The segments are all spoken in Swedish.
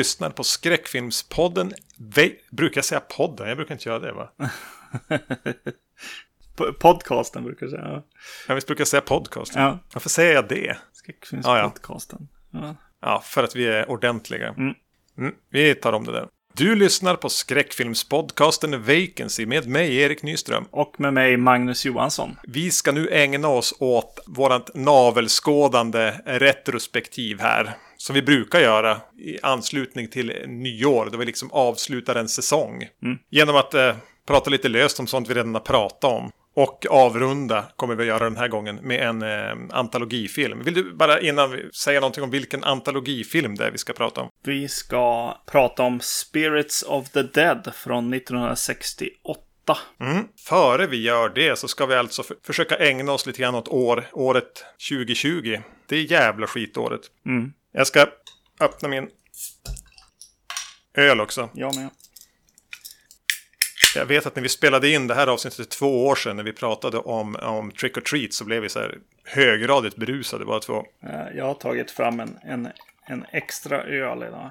Lyssnar på skräckfilmspodden. Ve- brukar jag säga podden? Jag brukar inte göra det va? Podcasten brukar jag säga. Jag visst brukar jag säga podcast. Ja, Varför säger jag det? skräckfilmspodcasten. Ja. Ja, för att vi är ordentliga. Mm. Mm, vi tar om det där. Du lyssnar på skräckfilmspodcasten Vacancy med mig, Erik Nyström. Och med mig Magnus Johansson. Vi ska nu ägna oss åt vårt navelskådande retrospektiv här. Som vi brukar göra i anslutning till nyår, då vi liksom avslutar en säsong. Mm. Genom att eh, prata lite löst om sånt vi redan har pratat om. Och avrunda kommer vi att göra den här gången med en eh, antologifilm. Vill du bara innan vi säga någonting om vilken antologifilm det är vi ska prata om? Vi ska prata om Spirits of the Dead från 1968. Mm. Före vi gör det så ska vi alltså för- försöka ägna oss lite grann åt år, året 2020. Det är jävla skitåret. Mm. Jag ska öppna min öl också. Jag med. Jag vet att när vi spelade in det här avsnittet två år sedan när vi pratade om, om Trick or Treat så blev vi så här höggradigt berusade bara två. Eh, Jag har tagit fram en, en, en extra öl idag.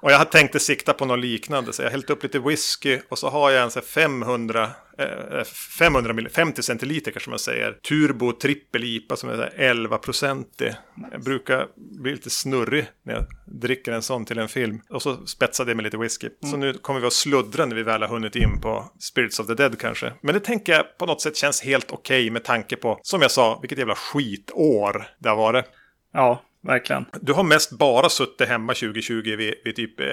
Och jag hade tänkt sikta på något liknande så jag hällt upp lite whisky och så har jag en så här 500, eh, 500 mill, 50 centiliter kanske man säger. Turbo trippel IPA som är så här 11 procentig. Jag brukar bli lite snurrig när jag dricker en sån till en film. Och så spetsar det med lite whisky. Så nu kommer vi att sluddra när vi väl har hunnit in på Spirits of the Dead kanske. Men det tänker jag på något sätt känns helt okej med tanke på, som jag sa, vilket jävla skitår det har varit. Ja, verkligen. Du har mest bara suttit hemma 2020 vid, vid typ eh,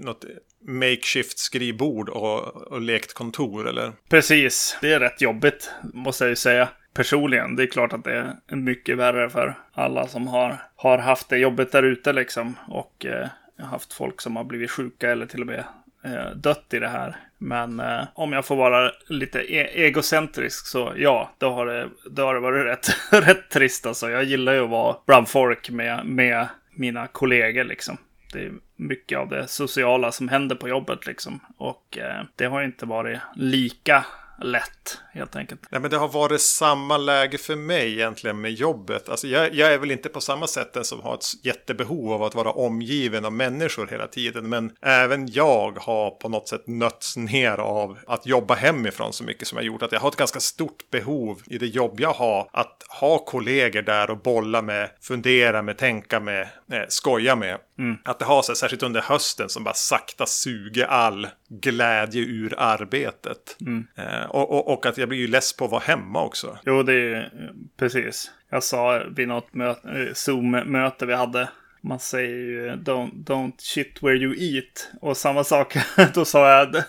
något makeshift skrivbord och, och lekt kontor eller? Precis. Det är rätt jobbigt, måste jag ju säga. Personligen. Det är klart att det är mycket värre för alla som har, har haft det jobbigt där ute liksom. Och eh, haft folk som har blivit sjuka eller till och med eh, dött i det här. Men eh, om jag får vara lite e- egocentrisk så ja, då har det, då har det varit rätt, rätt trist alltså. Jag gillar ju att vara bland folk med, med mina kollegor liksom. Det är mycket av det sociala som händer på jobbet liksom. Och eh, det har inte varit lika lätt helt enkelt. Nej, men det har varit samma läge för mig egentligen med jobbet. Alltså jag, jag är väl inte på samma sätt den som har ett jättebehov av att vara omgiven av människor hela tiden. Men även jag har på något sätt nötts ner av att jobba hemifrån så mycket som jag gjort. Att jag har ett ganska stort behov i det jobb jag har. Att ha kollegor där och bolla med, fundera med, tänka med, eh, skoja med. Att det har sig, särskilt under hösten, som bara sakta suger all glädje ur arbetet. Eh, och, och, och att jag blir ju less på att vara hemma också. Jo, det är eh, precis. Jag sa vid något möte, eh, Zoom-möte vi hade. Man säger ju don't, don't shit where you eat. Och samma sak, då sa jag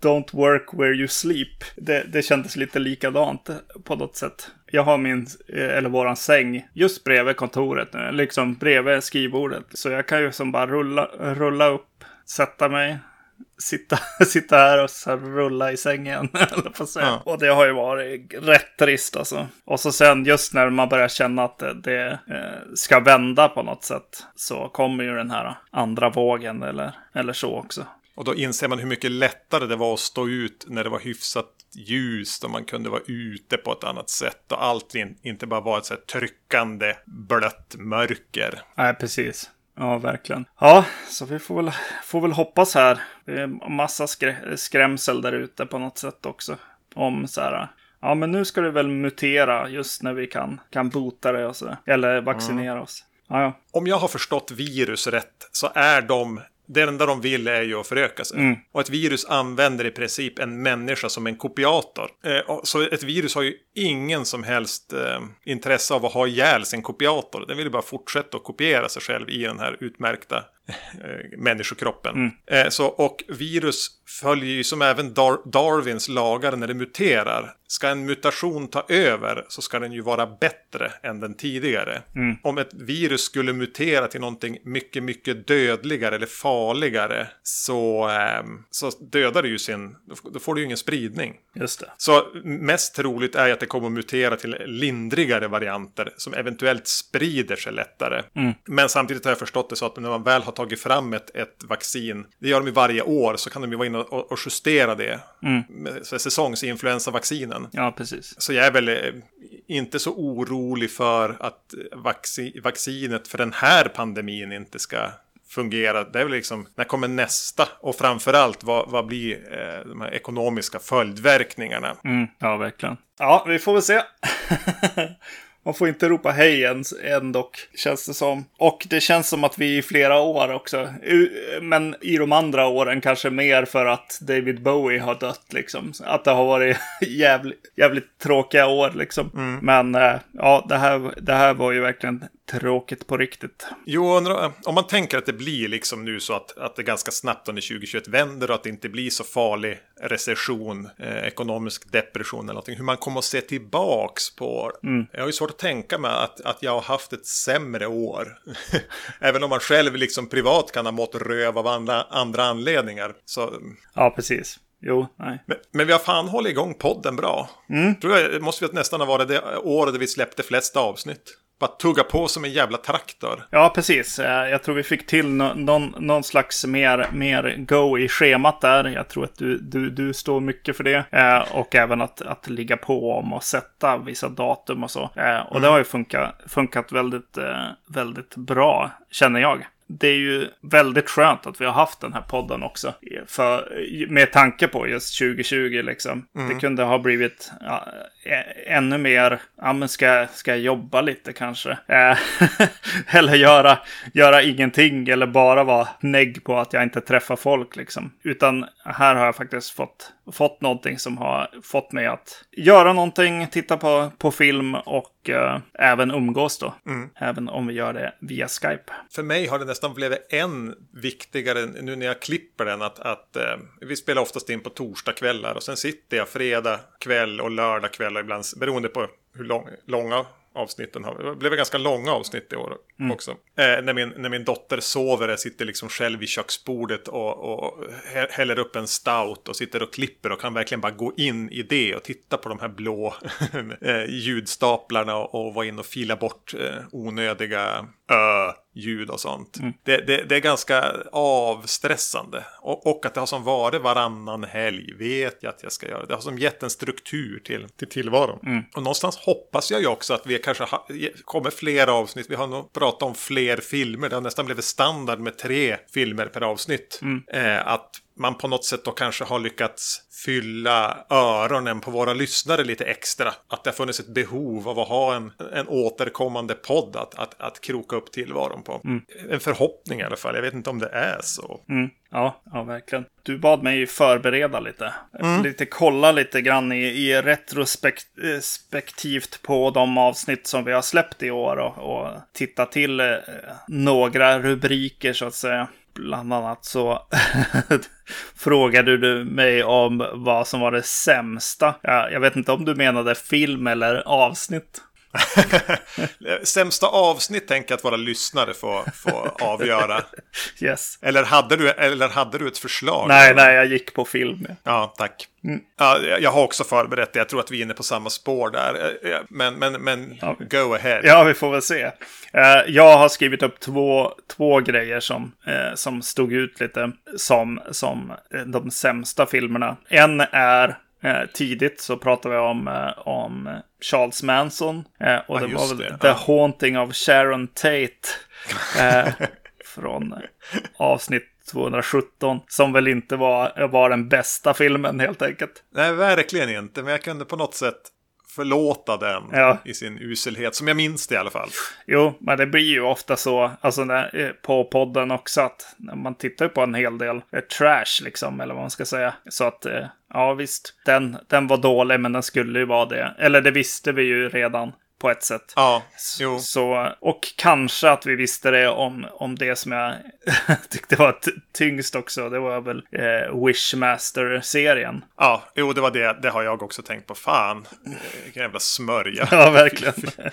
don't work where you sleep. Det, det kändes lite likadant på något sätt. Jag har min, eh, eller våran säng, just bredvid kontoret nu. Liksom bredvid skrivbordet. Så jag kan ju som bara rulla, rulla upp, sätta mig, sitta, sitta här och så här rulla i sängen. eller på. Ja. Och det har ju varit rätt trist alltså. Och så sen just när man börjar känna att det, det eh, ska vända på något sätt. Så kommer ju den här andra vågen eller, eller så också. Och då inser man hur mycket lättare det var att stå ut när det var hyfsat ljust och man kunde vara ute på ett annat sätt och allt in, inte bara var ett så här tryckande blött mörker. Nej, precis. Ja, verkligen. Ja, så vi får väl, får väl hoppas här. Det är massa skrä- skrämsel där ute på något sätt också. Om så här. Ja, men nu ska det väl mutera just när vi kan, kan bota det och så. Eller vaccinera oss. Ja, ja. Om jag har förstått virus rätt så är de det enda de vill är ju att föröka sig. Mm. Och ett virus använder i princip en människa som en kopiator. Eh, så ett virus har ju ingen som helst eh, intresse av att ha ihjäl sin kopiator. Den vill ju bara fortsätta att kopiera sig själv i den här utmärkta människokroppen. Eh, så, och virus följer ju som även Dar- Darwins lagar när det muterar. Ska en mutation ta över så ska den ju vara bättre än den tidigare. Om ett virus skulle mutera till någonting mycket, mycket dödligare eller farligare så, ehm, så dödar det ju sin, då får det ju ingen spridning. Just det. Så mest troligt är att det kommer att mutera till lindrigare varianter som eventuellt sprider sig lättare. Men samtidigt har jag förstått det så att när man väl har tagit fram ett, ett vaccin, det gör de ju varje år, så kan de ju vara inne och, och justera det. Med så här säsongsinfluensavaccinen. Ja, precis. Så jag är väl eh, inte så orolig för att vaccin, vaccinet för den här pandemin inte ska fungera. Det är väl liksom, när kommer nästa? Och framförallt, vad, vad blir eh, de här ekonomiska följdverkningarna? Mm, ja, verkligen. Ja, vi får väl se. Man får inte ropa hej ens, ändå, känns det som. Och det känns som att vi i flera år också, men i de andra åren kanske mer för att David Bowie har dött liksom. Att det har varit jävligt, jävligt tråkiga år liksom. Mm. Men eh, ja, det här, det här var ju verkligen tråkigt på riktigt. Jo, om man tänker att det blir liksom nu så att, att det ganska snabbt under 2021 vänder och att det inte blir så farlig recession, eh, ekonomisk depression eller någonting. Hur man kommer att se tillbaks på. Mm. Jag har ju svårt att tänka mig att, att jag har haft ett sämre år. Även om man själv liksom privat kan ha mått röv av andra, andra anledningar. Så... Ja, precis. Jo, nej. Men, men, vi har fan hållit igång podden bra. Mm. Tror jag måste vi nästan ha varit det året vi släppte flest avsnitt bara tugga på som en jävla traktor. Ja, precis. Eh, jag tror vi fick till någon, någon slags mer, mer go i schemat där. Jag tror att du, du, du står mycket för det. Eh, och även att, att ligga på om och sätta vissa datum och så. Eh, och mm. det har ju funkat, funkat väldigt, väldigt bra, känner jag det är ju väldigt skönt att vi har haft den här podden också. För, med tanke på just 2020 liksom. Mm. Det kunde ha blivit ja, ännu mer, ja men ska, ska jag jobba lite kanske? Eh, eller göra, göra ingenting eller bara vara negg på att jag inte träffar folk liksom. Utan här har jag faktiskt fått, fått någonting som har fått mig att göra någonting, titta på, på film och uh, även umgås då. Mm. Även om vi gör det via Skype. För mig har det nästan blivit än viktigare nu när jag klipper den att, att uh, vi spelar oftast in på torsdagskvällar och sen sitter jag fredag kväll och lördag kväll och ibland beroende på hur lång, långa avsnitten har. Det blev ganska långa avsnitt i år mm. också. Eh, när, min, när min dotter sover, jag sitter liksom själv vid köksbordet och, och häller upp en stout och sitter och klipper och kan verkligen bara gå in i det och titta på de här blå eh, ljudstaplarna och, och vara in och fila bort eh, onödiga ö ljud och sånt. Mm. Det, det, det, är ganska avstressande. Och, och, att det har som varit varannan helg vet jag att jag ska göra. Det har som gett en struktur till, till tillvaron. Mm. Och någonstans hoppas jag ju också att vi kanske ha, kommer fler avsnitt. Vi har nog pratat om fler filmer. Det har nästan blivit standard med tre filmer per avsnitt. Mm. Eh, att man på något sätt då kanske har lyckats fylla öronen på våra lyssnare lite extra. Att det har funnits ett behov av att ha en, en återkommande podd att, att, att kroka upp tillvaron på. Mm. En förhoppning i alla fall. Jag vet inte om det är så. Mm. Ja, ja, verkligen. Du bad mig förbereda lite. Mm. Lite kolla lite grann i, i retrospektivt på de avsnitt som vi har släppt i år och, och titta till eh, några rubriker så att säga bland annat så frågade du mig om vad som var det sämsta. Jag vet inte om du menade film eller avsnitt. Sämsta avsnitt tänker jag att våra lyssnare får, får avgöra. Yes. Eller hade, du, eller hade du ett förslag? Nej, nej, jag gick på film. Ja, tack. Mm. Ja, jag har också förberett det. Jag tror att vi är inne på samma spår där. Men, men, men ja. go ahead. Ja, vi får väl se. Eh, jag har skrivit upp två, två grejer som, eh, som stod ut lite som, som de sämsta filmerna. En är Eh, tidigt så pratade vi om, eh, om Charles Manson. Eh, och ja, det var väl det. The. Haunting of Sharon Tate. Eh, från avsnitt 217. Som väl inte var, var den bästa filmen helt enkelt. Nej, verkligen inte. Men jag kunde på något sätt förlåta den ja. i sin uselhet. Som jag minns det i alla fall. Jo, men det blir ju ofta så alltså när, eh, på podden också att man tittar på en hel del eh, trash liksom, eller vad man ska säga. Så att eh, ja, visst, den, den var dålig, men den skulle ju vara det. Eller det visste vi ju redan på ett sätt. Ja, jo. Så, och kanske att vi visste det om, om det som jag tyckte var tyngst också. Det var väl eh, Wishmaster-serien. Ja, jo, det var det. Det har jag också tänkt på. Fan, vilken jävla smörja. Ja, verkligen.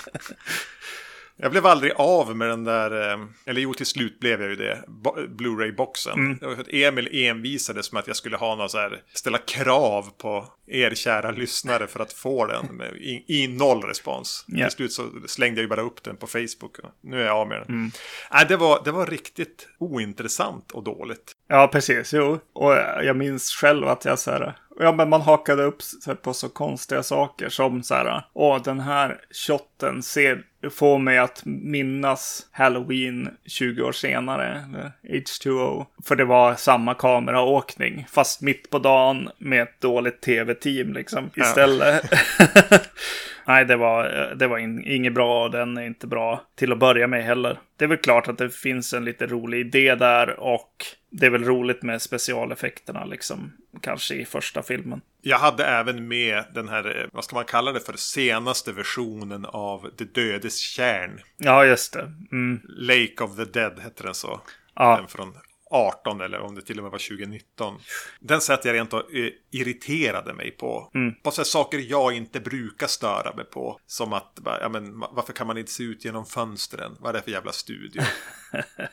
Jag blev aldrig av med den där, eh, eller jo till slut blev jag ju det, Blu-ray-boxen. Mm. Det var för att Emil envisades med att jag skulle ha något så här, ställa krav på er kära lyssnare för att få den i, i noll respons. Yeah. Till slut så slängde jag ju bara upp den på Facebook. Nu är jag av med den. Mm. Äh, det, var, det var riktigt ointressant och dåligt. Ja, precis. Jo, och jag minns själv att jag så här, Ja, men man hakade upp sig på så konstiga saker som så här, åh, den här shotten ser få mig att minnas Halloween 20 år senare, eller H2O. För det var samma kameraåkning, fast mitt på dagen med ett dåligt tv-team liksom istället. Ja. Nej, det var, det var in, inget bra och den är inte bra till att börja med heller. Det är väl klart att det finns en lite rolig idé där och det är väl roligt med specialeffekterna liksom, kanske i första filmen. Jag hade även med den här, eh, vad ska man kalla det för, senaste versionen av Det dödes kärn. Ja, just det. Mm. Lake of the Dead hette den så. Ja. Den från 18 eller om det till och med var 2019. Den sätt jag rent och eh, irriterade mig på. Mm. På så saker jag inte brukar störa mig på. Som att, ja, men, varför kan man inte se ut genom fönstren? Vad är det för jävla studio?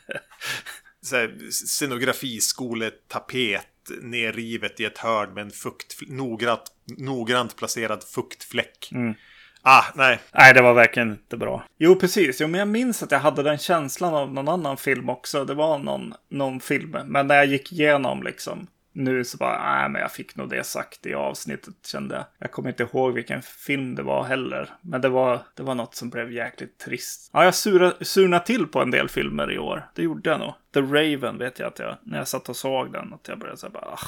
så här, scenografiskoletapet nerrivet i ett hörn med en fukt, noggrant, noggrant placerad fuktfläck. Mm. Ah, nej. Nej, det var verkligen inte bra. Jo, precis. Jo, men jag minns att jag hade den känslan av någon annan film också. Det var någon, någon film. Men när jag gick igenom liksom nu så bara, nej, men jag fick nog det sagt i avsnittet kände jag. Jag kommer inte ihåg vilken film det var heller. Men det var, det var något som blev jäkligt trist. Ja, jag sura, surnade till på en del filmer i år. Det gjorde jag nog. The Raven vet jag att jag, när jag satt och såg den, att jag började säga bara,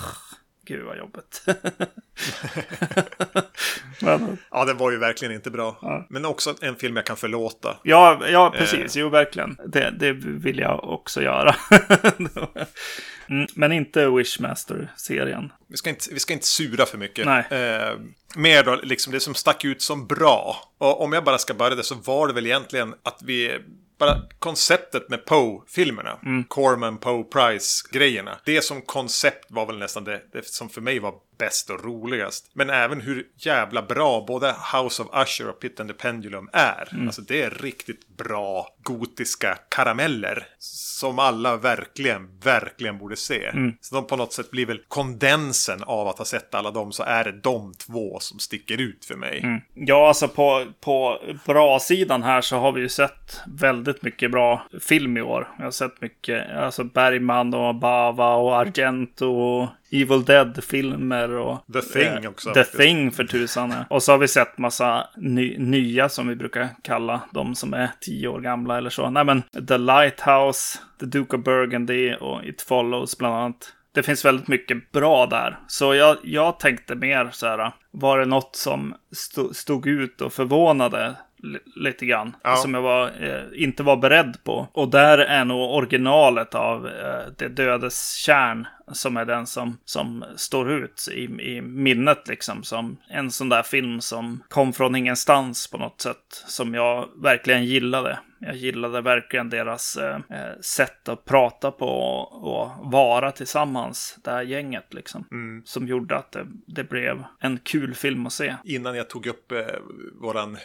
Gud vad jobbigt. Men, ja, den var ju verkligen inte bra. Ja. Men också en film jag kan förlåta. Ja, ja precis. Eh. Jo, verkligen. Det, det vill jag också göra. mm, men inte Wishmaster-serien. Vi ska, inte, vi ska inte sura för mycket. Nej. Eh, mer då, liksom det som stack ut som bra. Och om jag bara ska börja det så var det väl egentligen att vi bara konceptet med Poe-filmerna. Mm. Corman, Poe, Price-grejerna. Det som koncept var väl nästan det, det som för mig var bäst och roligast. Men även hur jävla bra både House of Usher och Pit and the Pendulum är. Mm. Alltså det är riktigt bra gotiska karameller. Som alla verkligen, verkligen borde se. Mm. Så de på något sätt blir väl kondensen av att ha sett alla dem så är det de två som sticker ut för mig. Mm. Ja, alltså på, på bra-sidan här så har vi ju sett väldigt mycket bra film i år. Jag har sett mycket, alltså Bergman och Bava och Argento och Evil Dead-filmer och... The Thing också. The. Thing för tusan. Och så har vi sett massa ny, nya som vi brukar kalla de som är tio år gamla eller så. Nej men The Lighthouse, The Duke of Burgundy och It Follows bland annat. Det finns väldigt mycket bra där. Så jag, jag tänkte mer så här, var det något som stod ut och förvånade lite grann. Ja. Som jag var, eh, inte var beredd på. Och där är nog originalet av eh, Det dödes kärn. Som är den som, som står ut i, i minnet liksom. Som en sån där film som kom från ingenstans på något sätt. Som jag verkligen gillade. Jag gillade verkligen deras eh, sätt att prata på och, och, vara tillsammans. Det här gänget liksom. Mm. Som gjorde att det, det blev en kul film att se. Innan jag tog upp eh, våran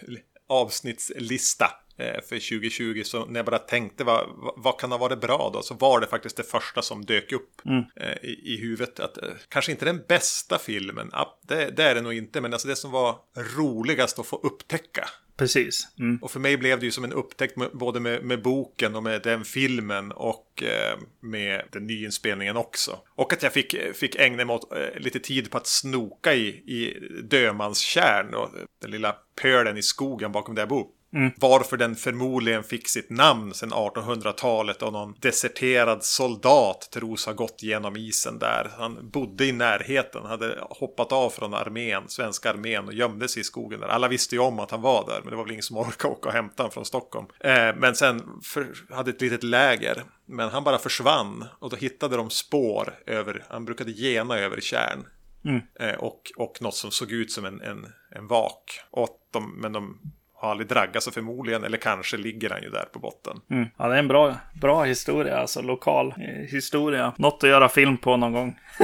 avsnittslista eh, för 2020. Så när jag bara tänkte vad, vad kan ha varit bra då? Så var det faktiskt det första som dök upp mm. eh, i, i huvudet. Att, eh, kanske inte den bästa filmen, det, det är det nog inte. Men alltså det som var roligast att få upptäcka. Precis. Mm. Och för mig blev det ju som en upptäckt med, både med, med, boken och med den filmen och eh, med den nyinspelningen också. Och att jag fick, fick ägna mig åt eh, lite tid på att snoka i, i Dömanskärn och den lilla pölen i skogen bakom där jag bor. Mm. Varför den förmodligen fick sitt namn sedan 1800-talet och någon deserterad soldat tros ha gått genom isen där. Han bodde i närheten, hade hoppat av från armén, svenska armén och gömde sig i skogen där. Alla visste ju om att han var där, men det var väl ingen som orkade åka och hämta honom från Stockholm. Eh, men sen för, hade ett litet läger, men han bara försvann och då hittade de spår över, han brukade gena över kärn. Mm. Eh, och, och något som såg ut som en, en, en vak. Och de, men de har aldrig draggat sig förmodligen, eller kanske ligger han ju där på botten. Mm. Ja, det är en bra, bra historia, alltså lokal historia. Något att göra film på någon gång.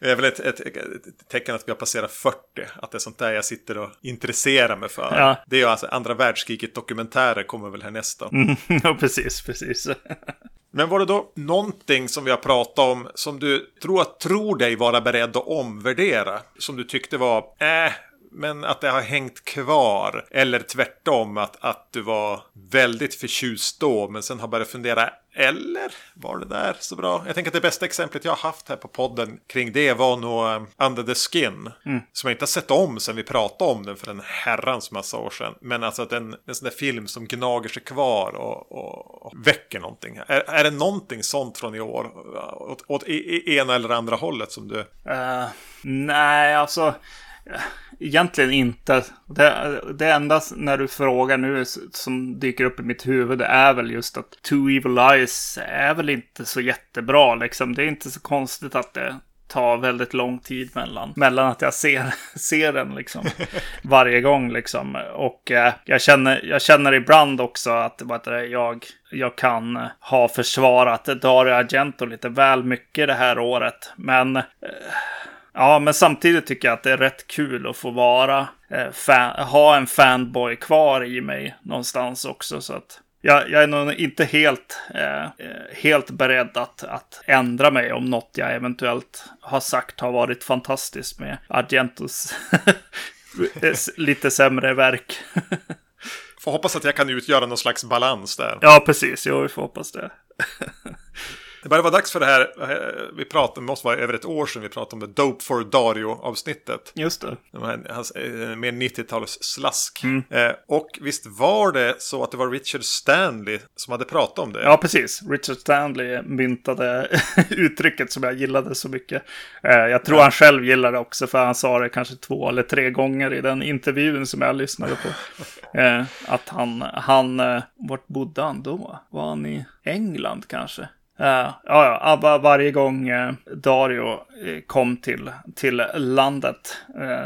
det är väl ett, ett, ett, tecken att vi har passerat 40, att det är sånt där jag sitter och intresserar mig för. Ja. Det är ju alltså andra världskriget dokumentärer kommer väl härnäst då. Mm, ja, precis, precis. Men var det då någonting som vi har pratat om som du tror, tror dig vara beredd att omvärdera? Som du tyckte var, äh, men att det har hängt kvar. Eller tvärtom, att, att du var väldigt förtjust då, men sen har börjat fundera, eller var det där så bra? Jag tänker att det bästa exemplet jag har haft här på podden kring det var nog um, Under the Skin. Mm. Som jag inte har sett om sen vi pratade om den för en herrans massa år sedan. Men alltså att en, en sån där film som gnager sig kvar och, och, och väcker någonting. Är, är det någonting sånt från i år? Åt, åt i, i ena eller andra hållet som du... Uh, nej, alltså egentligen inte. Det, det enda när du frågar nu som dyker upp i mitt huvud är väl just att Two Evil Eyes är väl inte så jättebra liksom. Det är inte så konstigt att det tar väldigt lång tid mellan, mellan att jag ser, ser den liksom varje gång liksom. Och eh, jag, känner, jag känner ibland också att det, jag, jag kan ha försvarat Dario Argento lite väl mycket det här året. Men eh, Ja, men samtidigt tycker jag att det är rätt kul att få vara, eh, fan, ha en fanboy kvar i mig någonstans också. Så att jag, jag är nog inte helt, eh, helt beredd att, att ändra mig om något jag eventuellt har sagt har varit fantastiskt med Argentos lite sämre verk. får hoppas att jag kan utgöra någon slags balans där. Ja, precis. Jo, vi får hoppas det. Det börjar vara dags för det här. Eh, vi pratade, det måste vara över ett år sedan vi pratade om det Dope for Dario-avsnittet. Just det. Hans, eh, mer 90-tals slask. Mm. Eh, och visst var det så att det var Richard Stanley som hade pratat om det? Ja, precis. Richard Stanley myntade uttrycket som jag gillade så mycket. jag tror ja. han själv gillade det också, för han sa det kanske två eller tre gånger i den intervjun som jag lyssnade på. att han, han, vart bodde han då? Var han i England kanske? Eh, ja, ja, ah, ABBA varje gång eh, Dario eh, kom till, till landet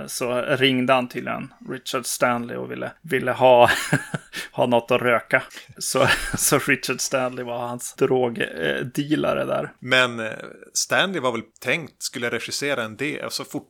så ringde han till en Richard Stanley och ville, ville ha, ha något att röka. Så, så Richard Stanley var hans drogdealare där. Men Stanley var väl tänkt skulle regissera en del, alltså fort,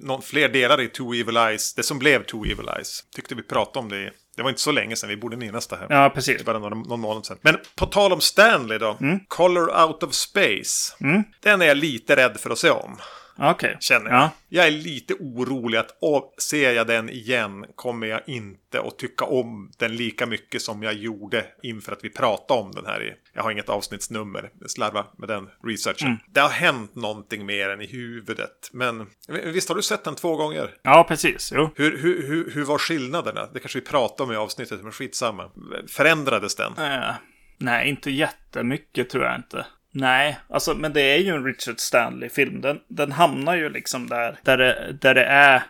någon, fler delar i Two Evil Eyes, det som blev Two Evil Eyes. Tyckte vi pratade om det det var inte så länge sedan, vi borde minnas det här. Ja, precis. Bara någon, någon månad sedan. Men på tal om Stanley då. Mm. Color Out of Space. Mm. Den är jag lite rädd för att se om. Okay. Känner jag. Ja. Jag är lite orolig att och, ser jag den igen kommer jag inte att tycka om den lika mycket som jag gjorde inför att vi pratade om den här. I, jag har inget avsnittsnummer, slarva med den researchen. Mm. Det har hänt någonting mer än i huvudet. Men visst har du sett den två gånger? Ja, precis. Jo. Hur, hur, hur, hur var skillnaderna? Det kanske vi pratade om i avsnittet, men skitsamma. Förändrades den? Äh, nej, inte jättemycket tror jag inte. Nej, alltså, men det är ju en Richard Stanley-film. Den, den hamnar ju liksom där, där det, där det är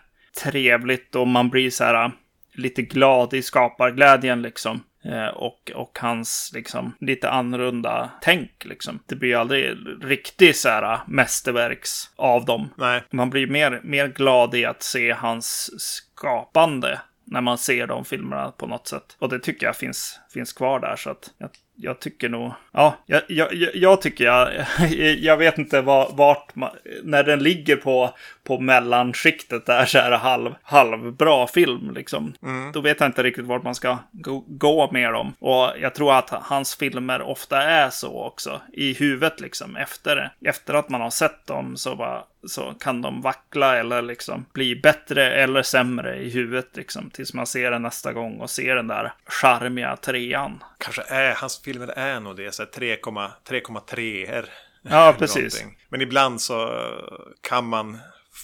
trevligt och man blir så här äh, lite glad i skaparglädjen liksom. Eh, och, och hans liksom lite annorlunda tänk liksom. Det blir ju aldrig riktigt så här äh, mästerverks av dem. Nej. Man blir mer, mer glad i att se hans skapande när man ser de filmerna på något sätt. Och det tycker jag finns, finns kvar där. Så att jag jag tycker nog, ja, jag, jag, jag tycker jag, jag vet inte var, vart, man, när den ligger på, på mellanskiktet där så är det halv, halvbra film liksom. Mm. Då vet jag inte riktigt vart man ska gå, gå med dem. Och jag tror att hans filmer ofta är så också, i huvudet liksom, efter, efter att man har sett dem så bara, så kan de vackla eller liksom bli bättre eller sämre i huvudet liksom. Tills man ser den nästa gång och ser den där charmiga trean. Kanske är hans filmer är nog det, 3,3 Ja, precis. Men ibland så kan man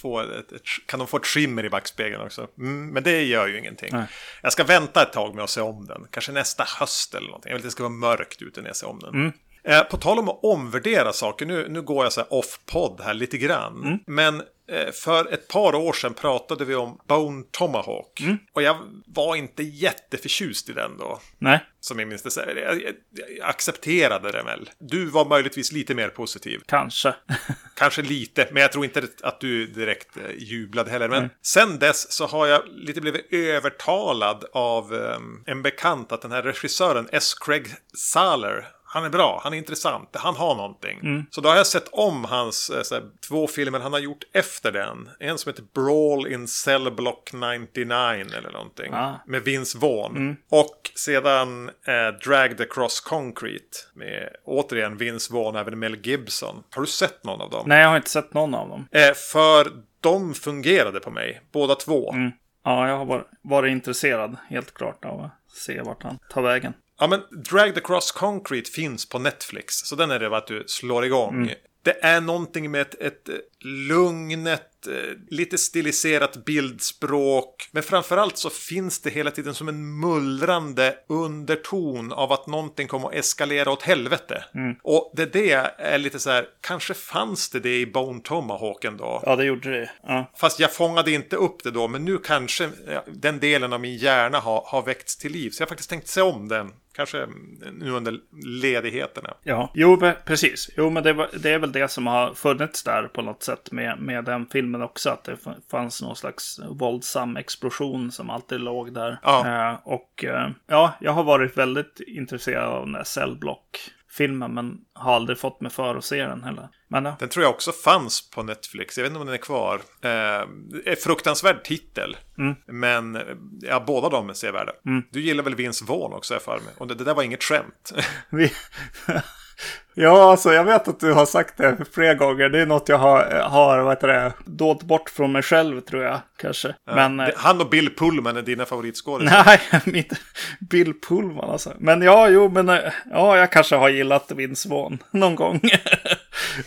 få ett, ett, kan de få ett skimmer i backspegeln också. Mm, men det gör ju ingenting. Nej. Jag ska vänta ett tag med att se om den. Kanske nästa höst eller någonting. Jag vill att det ska vara mörkt ute när jag ser om den. Mm. Eh, på tal om att omvärdera saker, nu, nu går jag så off-podd här lite grann. Mm. Men för ett par år sedan pratade vi om Bone Tomahawk. Mm. Och jag var inte jätteförtjust i den då. Nej. Som jag minns det. Jag, jag, jag accepterade den väl. Du var möjligtvis lite mer positiv. Kanske. Kanske lite, men jag tror inte att du direkt eh, jublade heller. Men mm. sen dess så har jag lite blivit övertalad av um, en bekant att den här regissören S. Craig Saller han är bra, han är intressant, han har någonting. Mm. Så då har jag sett om hans eh, såhär, två filmer han har gjort efter den. En som heter Brawl in Cell Block 99 eller någonting. Ah. Med Vince Vaughn. Mm. Och sedan eh, Dragged Across Concrete. Med återigen Vince Vaughn, även Mel Gibson. Har du sett någon av dem? Nej, jag har inte sett någon av dem. Eh, för de fungerade på mig, båda två. Mm. Ja, jag har varit, varit intresserad helt klart av att se vart han tar vägen. Ja, men Drag the Cross Concrete finns på Netflix. Så den är det att du slår igång. Mm. Det är någonting med ett, ett lugnet, eh, lite stiliserat bildspråk. Men framförallt så finns det hela tiden som en mullrande underton av att någonting kommer att eskalera åt helvete. Mm. Och det, det är lite så här, kanske fanns det det i Bone Tomahawk ändå. Ja, det gjorde det. Ja. Fast jag fångade inte upp det då, men nu kanske den delen av min hjärna har, har väckts till liv. Så jag har faktiskt tänkt se om den. Kanske nu under ledigheterna. Ja, jo precis. Jo men det, var, det är väl det som har funnits där på något sätt med, med den filmen också. Att det fanns någon slags våldsam explosion som alltid låg där. Ja. Eh, och eh, ja, jag har varit väldigt intresserad av den där cellblock-filmen. Men har aldrig fått mig för att se den heller. Men ja, Den tror jag också fanns på Netflix. Jag vet inte om den är kvar. Eh, är fruktansvärd titel. Mm. Men ja, båda de är sevärda. Du gillar väl Vince Vaughn också, jag för mig. Och det, det där var inget skämt. Ja, alltså jag vet att du har sagt det flera gånger. Det är något jag har, har vad heter det, dolt bort från mig själv tror jag kanske. Men eh, Det- Han och Bill Pullman är dina favoritskådisar. nej, inte Bill Pullman alltså. Men ja, jo, men eh, ja, jag kanske har gillat Vince Vaughn någon gång.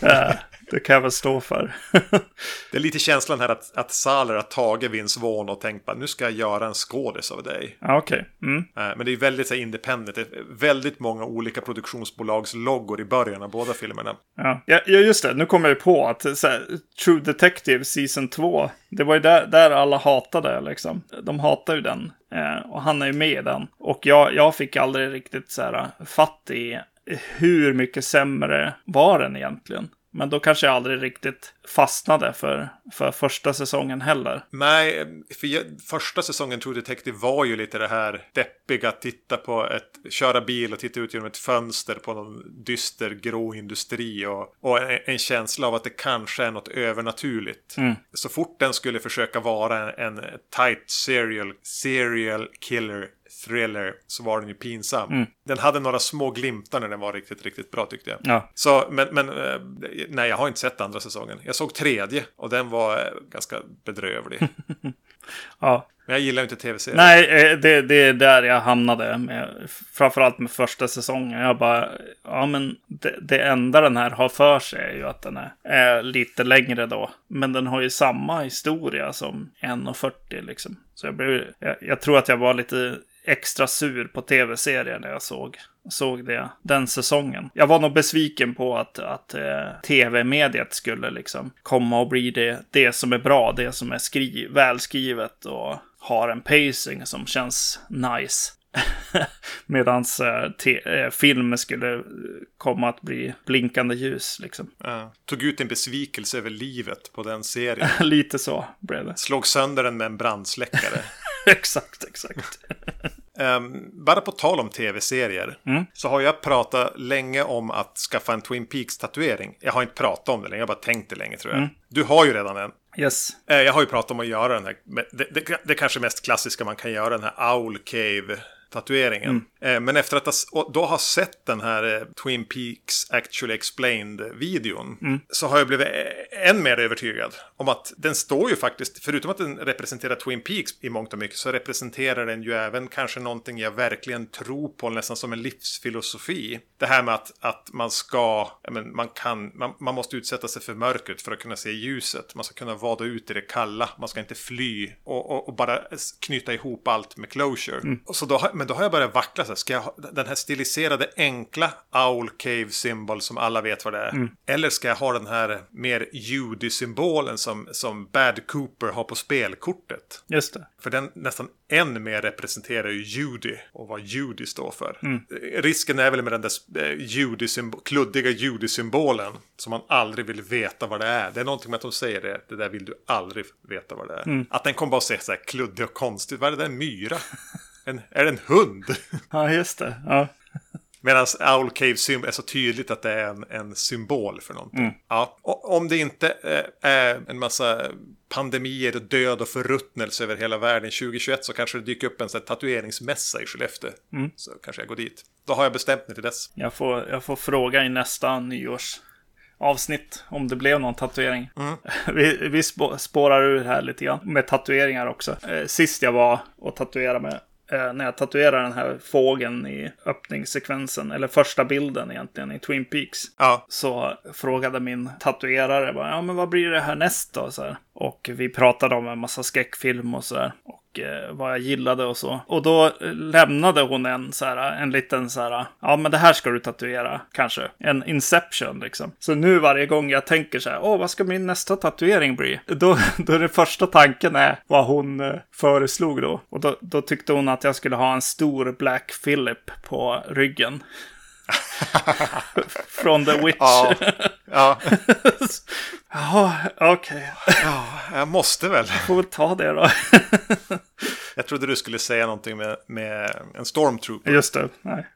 Det kan jag väl stå för. Det är lite känslan här att, att Saler har tagit Vince Vaughn och tänkt att nu ska jag göra en skådis av dig. ja, okej. Mm. Eh, Men det är väldigt så här, independent. Det är väldigt många olika produktionsbolags loggor i början av båda filmerna. Ja. ja, just det. Nu kommer jag på att här, True Detective Season 2. Det var ju där, där alla hatade liksom. De hatar ju den. Eh, och han är ju med i den. Och jag, jag fick aldrig riktigt så här fatt i hur mycket sämre var den egentligen. Men då kanske jag aldrig riktigt fastnade för, för första säsongen heller. Nej, för jag, första säsongen True Detective var ju lite det här deppiga, titta på ett, köra bil och titta ut genom ett fönster på någon dyster grå industri och, och en, en känsla av att det kanske är något övernaturligt. Så fort den skulle försöka vara en, en tight serial, serial killer thriller så var den ju pinsam. Den hade några små glimtar när den var riktigt, riktigt bra tyckte jag. Ja, Så, men, men eh, nej, jag har inte sett andra säsongen. Jag såg tredje och den var eh, ganska bedrövlig. ja. Men jag gillar inte tv-serier. Nej, eh, det, det är där jag hamnade. Med, framförallt med första säsongen. Jag bara, ja men det, det enda den här har för sig är ju att den är, är lite längre då. Men den har ju samma historia som 1.40 liksom. Så jag, blev, jag, jag tror att jag var lite extra sur på tv-serien när jag såg, såg det den säsongen. Jag var nog besviken på att, att eh, tv-mediet skulle liksom komma och bli det, det som är bra, det som är skri, välskrivet och har en pacing som känns nice. Medan eh, film skulle eh, komma att bli blinkande ljus. Liksom. Ja. Tog ut en besvikelse över livet på den serien. Lite så blev det. Slog sönder den med en brandsläckare. exakt, exakt. Ehm, bara på tal om tv-serier. Så har jag pratat länge om att skaffa en Twin Peaks-tatuering. Jag har inte pratat om det länge, jag har bara tänkt det länge tror jag. Du har ju redan en. Yes. Eh, Jag har ju pratat om att göra den här, det, det, det kanske mest klassiska man kan göra, den här Owl Cave tatueringen. Eh, Men efter att då ha sett den här eh, Twin Peaks Actually Explained-videon så har jag blivit än mer övertygad om att den står ju faktiskt, förutom att den representerar Twin Peaks i mångt och mycket, så representerar den ju även kanske någonting jag verkligen tror på, nästan som en livsfilosofi. Det här med att, att man ska, men man kan, man, man måste utsätta sig för mörkret för att kunna se ljuset. Man ska kunna vada ut i det kalla, man ska inte fly och, och, och bara knyta ihop allt med closure. Och så då, men då har jag börjat vackla så här, ska jag ha den här stiliserade enkla Owl Cave symbol som alla vet vad det är? Eller ska jag ha den här mer Judy-symbolen som, som Bad Cooper har på spelkortet? Just det. För den nästan än mer representerar ju Judy och vad Judy står för. Eh, Risken är väl med den där eh, Judy-symbo- kluddiga Judy-symbolen som man aldrig vill veta vad det är. Det är någonting med att de säger det, det där vill du aldrig veta vad det är. Att den kommer bara att se så här kluddig och konstig, vad är det där, en myra? En, är det en hund? Ja, just det. Ja. Medan Owl Cave är så tydligt att det är en, en symbol för någonting. Ja. Och om det inte eh, är en massa pandemier och död och förruttnelse över hela världen 2021 så kanske det dyker upp en sån tatueringsmässa i Skellefteå. Så kanske jag går dit. Då har jag bestämt mig till dess. Jag, får, jag får fråga i nästa nyårs avsnitt om det blev någon tatuering. Vi, vi spå- spårar ur här lite grann med tatueringar också. Eh, sist jag var och tatuerade mig när jag tatuerade den här fågeln i öppningssekvensen, eller första bilden egentligen i Twin Peaks Ja, så frågade min tatuerare bara, ja men vad blir det här näst då? Så här. Och vi pratade om en massa skräckfilm och sådär. Och eh, vad jag gillade och så. Och då eh, lämnade hon en så här, en liten så här, ja men det här ska du tatuera, kanske. En inception liksom. Så nu varje gång jag tänker så här, åh vad ska min nästa tatuering bli? Då, då är det första tanken är vad hon eh, föreslog då. Och då, då tyckte hon att jag skulle ha en stor Black Philip på ryggen. Från The Witch. ja, ja, Jaha, okej. ja, jag måste väl. Får väl ta det då. Jag trodde du skulle säga någonting med, med en stormtrooper. Just det. Nej.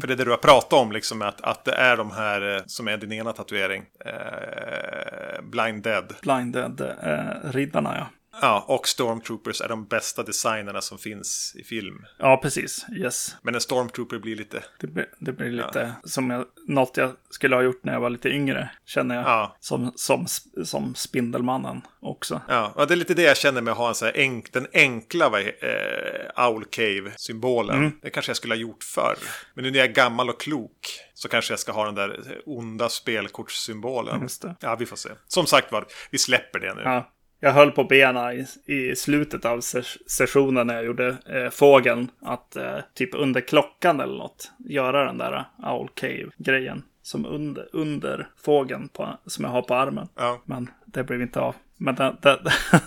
För det är det du har pratat om, liksom att, att det är de här eh, som är din ena tatuering. Eh, Blind Dead. Blinded eh, riddarna ja. Ja, och Stormtroopers är de bästa designerna som finns i film. Ja, precis. Yes. Men en Stormtrooper blir lite... Det blir, det blir lite som jag, något jag skulle ha gjort när jag var lite yngre. Känner jag. Ja. Som, som, som Spindelmannen också. Ja, och det är lite det jag känner med att ha en så här enk, den enkla eh, Owl Cave-symbolen. Det kanske jag skulle ha gjort förr. Men nu när jag är gammal och klok så kanske jag ska ha den där onda spelkortssymbolen. Ja, vi får se. Som sagt var, vi släpper det nu. Ja. Jag höll på bena i, i slutet av ses- sessionen när jag gjorde eh, fågeln. Att eh, typ under klockan eller något göra den där Owl Cave-grejen. Som under, under fågeln på, som jag har på armen. Ja. Men det blev inte av. Men det, det,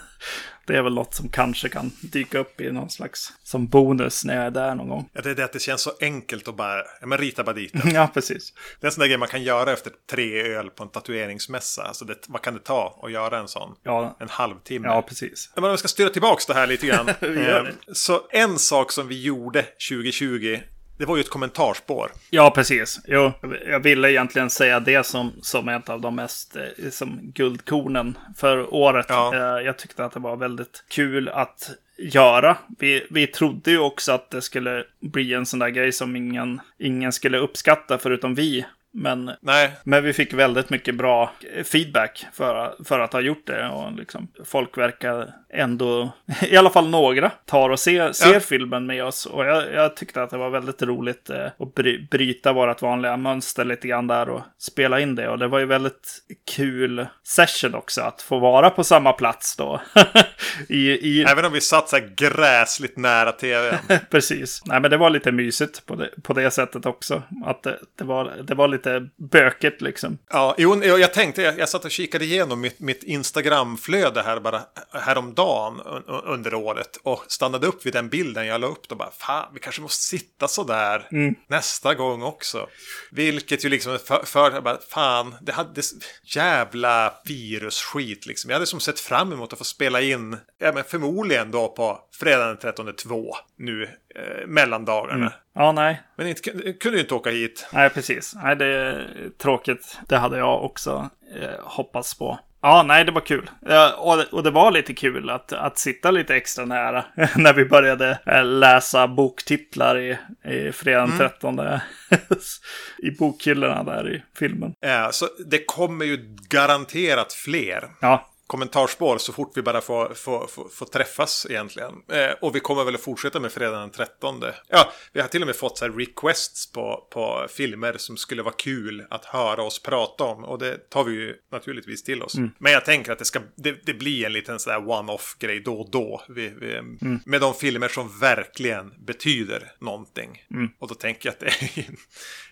det är väl något som kanske kan dyka upp i någon slags som bonus när jag är där någon gång. Ja, det är det att det känns så enkelt att bara, ja men rita bara dit den. Ja, precis. Det är en sån där grej man kan göra efter tre öl på en tatueringsmässa. Alltså det, vad kan det ta att göra en sån? Ja, En halvtimme. ja precis. Men om vi ska styra tillbaka det här lite grann. gör Eh, Så en sak som vi gjorde 2020, det var ju ett kommentarspår. Ja, precis. Jo, jag ville egentligen säga det som, som ett av de mest eh, som guldkornen för året. Ja. Eh, Jag tyckte att det var väldigt kul att göra. Vi, vi trodde ju också att det skulle bli en sån där grej som ingen, ingen skulle uppskatta förutom vi. Men Nej, Men vi fick väldigt mycket bra feedback för, för att ha gjort det. Och liksom, folk verkar ändå, i alla fall några, tar och ser, ser Ja. filmen med oss. Och jag, jag tyckte att det var väldigt roligt eh, att bry, bryta vårt vanliga mönster lite grann där och spela in det. Och det var ju väldigt kul session också, att få vara på samma plats då. I, i, även om vi satt så här gräsligt nära tvn. Precis. Nej, men det var lite mysigt på det, på det sättet också. Att det, det, var, det var lite bökigt liksom. Ja, jo, jag tänkte, jag, jag satt och kikade igenom mitt, mitt Instagram-flöde här bara häromdagen un, un- under året och stannade upp vid den bilden jag la upp då bara, fan, vi kanske måste sitta så där nästa gång också. Vilket ju liksom för, för bara, fan, det hade jävla virusskit liksom. Jag hade som sett fram emot att få spela in, ja men förmodligen då på fredagen den 13 2 nu, eh, mellandagarna. Ja, nej. Men inte, kunde ju inte åka hit. Nej, precis. Nej, det är tråkigt. Det hade jag också eh, hoppats på. Ja, nej, det var kul. Ja, och, det- var lite kul att, att sitta lite extra nära när vi började eh, läsa boktitlar i, i fredagen den 13. I bokhyllorna där i filmen. Eh, Så det kommer ju garanterat fler Ja, kommentarspår så fort vi bara får, får, får, får träffas egentligen. Eh, och vi kommer väl att fortsätta med fredagen den 13. Ja, vi har till och med fått så här requests på, på filmer som skulle vara kul att höra oss prata om. Och det tar vi ju naturligtvis till oss. Men jag tänker att det, ska, det, det blir en liten så här one-off grej då och då. Vi, vi, Med de filmer som verkligen betyder någonting. Och då tänker jag att det är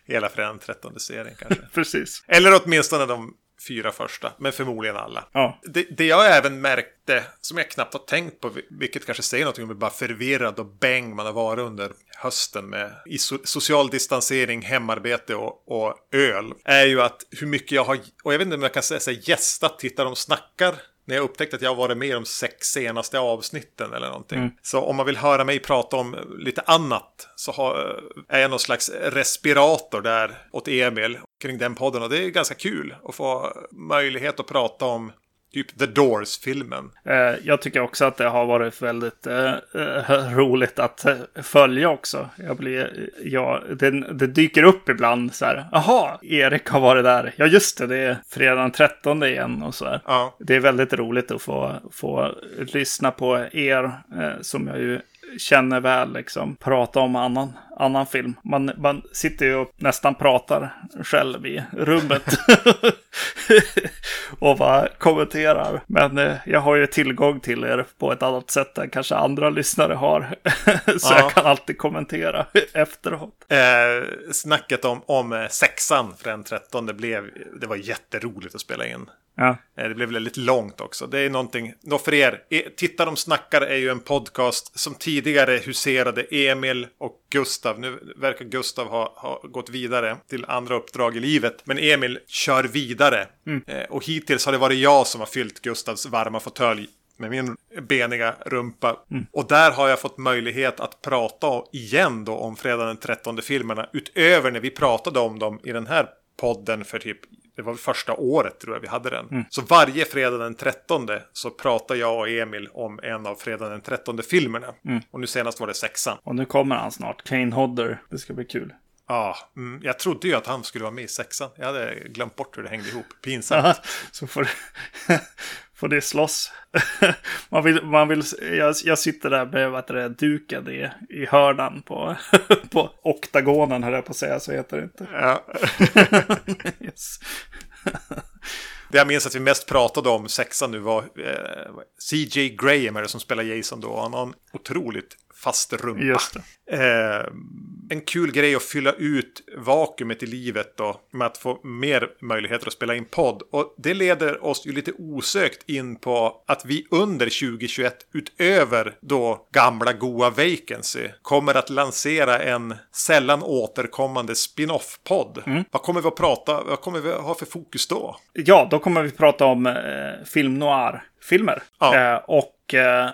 hela fredagen den 13 serien kanske. precis. Eller åtminstone de fyra första, men förmodligen alla. Ja. Det, det jag även märkte, som jag knappt har tänkt på, vilket kanske säger något om hur bara förvirrad och bäng man har varit under hösten med i so social distansering, hemarbete och, och öl, är ju att hur mycket jag har, och jag vet inte om jag kan säga gästat, tittar de snackar, när jag upptäckte att jag varit med i de sex senaste avsnitten eller någonting. Så om man vill höra mig prata om lite annat så har, är jag någon slags respirator där åt Emil kring den podden. Och det är ganska kul att få möjlighet att prata om typ The Doors-filmen. Eh, jag tycker också att det har varit väldigt eh, eh, roligt att följa också. Jag blir, ja, det, det, dyker upp ibland så här. Jaha, Erik har varit där. Ja, just det, det är fredag den 13 igen och så här. Ja. Det är väldigt roligt att få, få lyssna på er eh, som jag ju känner väl liksom prata om annan, annan film. Man, man sitter ju och nästan pratar själv i rummet. och bara kommenterar. Men eh, jag har ju tillgång till er på ett annat sätt än kanske andra lyssnare har. Så Ja. jag kan alltid kommentera efteråt. Eh, snacket om, om eh, sexan för den 13 det blev, det var jätteroligt att spela in. Ja, Eh, Det blev väldigt långt också. Det är någonting, då för er, Titta de snackar är ju en podcast som tidigare huserade Emil och Gustav. Nu verkar Gustav ha, ha gått vidare till andra uppdrag i livet. Men Emil kör vidare. Eh, Och hittills har det varit jag som har fyllt Gustavs varma fåtölj med min beniga rumpa. Och där har jag fått möjlighet att prata igen då om fredag den 13 filmerna. Utöver när vi pratade om dem i den här podden för typ det var väl första året tror jag vi hade den. Så varje fredag den 13 så pratar jag och Emil om en av fredag den 13 filmerna. Och nu senast var det sexan. och nu kommer han snart. Kane Hodder. Det ska bli kul. Ja, mm, jag trodde ju att han skulle vara med i sexan. Jag hade glömt bort hur det hängde ihop. Pinsamt. Så får, får det slåss. man vill, man vill, jag, jag sitter där med vad det, duken i, i hörnan på, på oktagonen, höll jag på att säga, så heter det inte. Ja. Yes. Det jag minns att vi mest pratade om sexan nu var eh, CJ Graham är det som spelar Jason då. Han har en otroligt fast rumpa. Eh, en kul grej att fylla ut vakuumet i livet då med att få mer möjligheter att spela in podd. Och det leder oss ju lite osökt in på att vi under 2021 utöver då gamla goa vacancy kommer att lansera en sällan återkommande spin-off-podd. Vad kommer vi att prata, vad kommer vi att ha för fokus då? Ja, då kommer vi prata om eh, film noir-filmer. Ja. Eh, och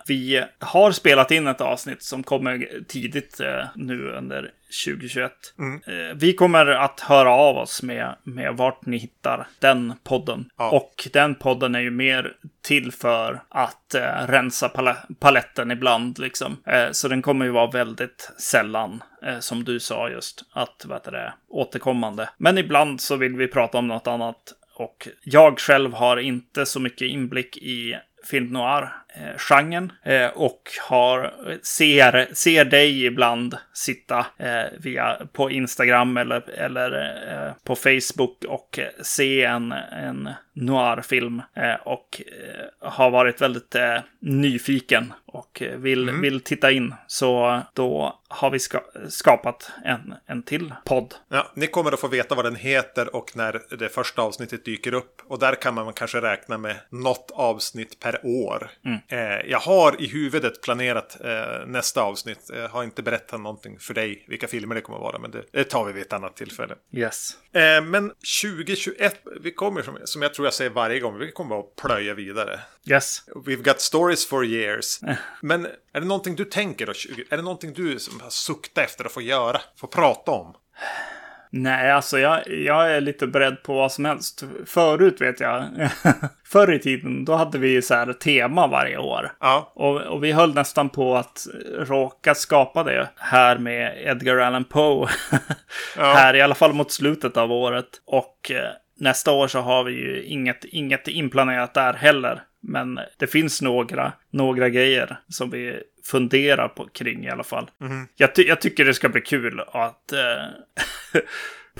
vi har spelat in ett avsnitt som kommer tidigt eh, nu under 2021. Mm. Eh, vi kommer att höra av oss med, med vart ni hittar den podden. Ja. Och den podden är ju mer till för att eh, rensa pala- paletten ibland. Liksom. Eh, så den kommer ju vara väldigt sällan, eh, som du sa just, att vad det, återkommande. Men ibland så vill vi prata om något annat. Och jag själv har inte så mycket inblick i film noir-genren. Eh, och har, ser, ser dig ibland sitta eh, via, på Instagram eller, eller eh, på Facebook och eh, se en, en noir-film. Eh, och eh, har varit väldigt eh, nyfiken och eh, vill, vill titta in. Så då har vi ska, skapat en, en till podd. Ja, ni kommer att få veta vad den heter och när det första avsnittet dyker upp. Och där kan man kanske räkna med något avsnitt per år. Eh, jag har i huvudet planerat eh, nästa avsnitt. Jag har inte berättat någonting för dig vilka filmer det kommer att vara. Men det, det tar vi vid ett annat tillfälle. Yes. Eh, men 2021, vi kommer som, som jag tror jag säger varje gång, vi kommer att plöja vidare. Yes. We've got stories for years. Men är det någonting du tänker då? 20, är det någonting du som har suktat efter att få göra? Få prata om? Nej, alltså jag, jag är lite beredd på vad som helst. Förut vet jag, förr i tiden, då hade vi så här tema varje år. Ja, Och, och vi höll nästan på att råka skapa det här med Edgar Allan Poe. här i alla fall mot slutet av året. Och eh, nästa år så har vi ju inget, inget inplanerat där heller. Men det finns några, några grejer som vi funderar på kring i alla fall. Jag, ty- jag tycker det ska bli kul att eh,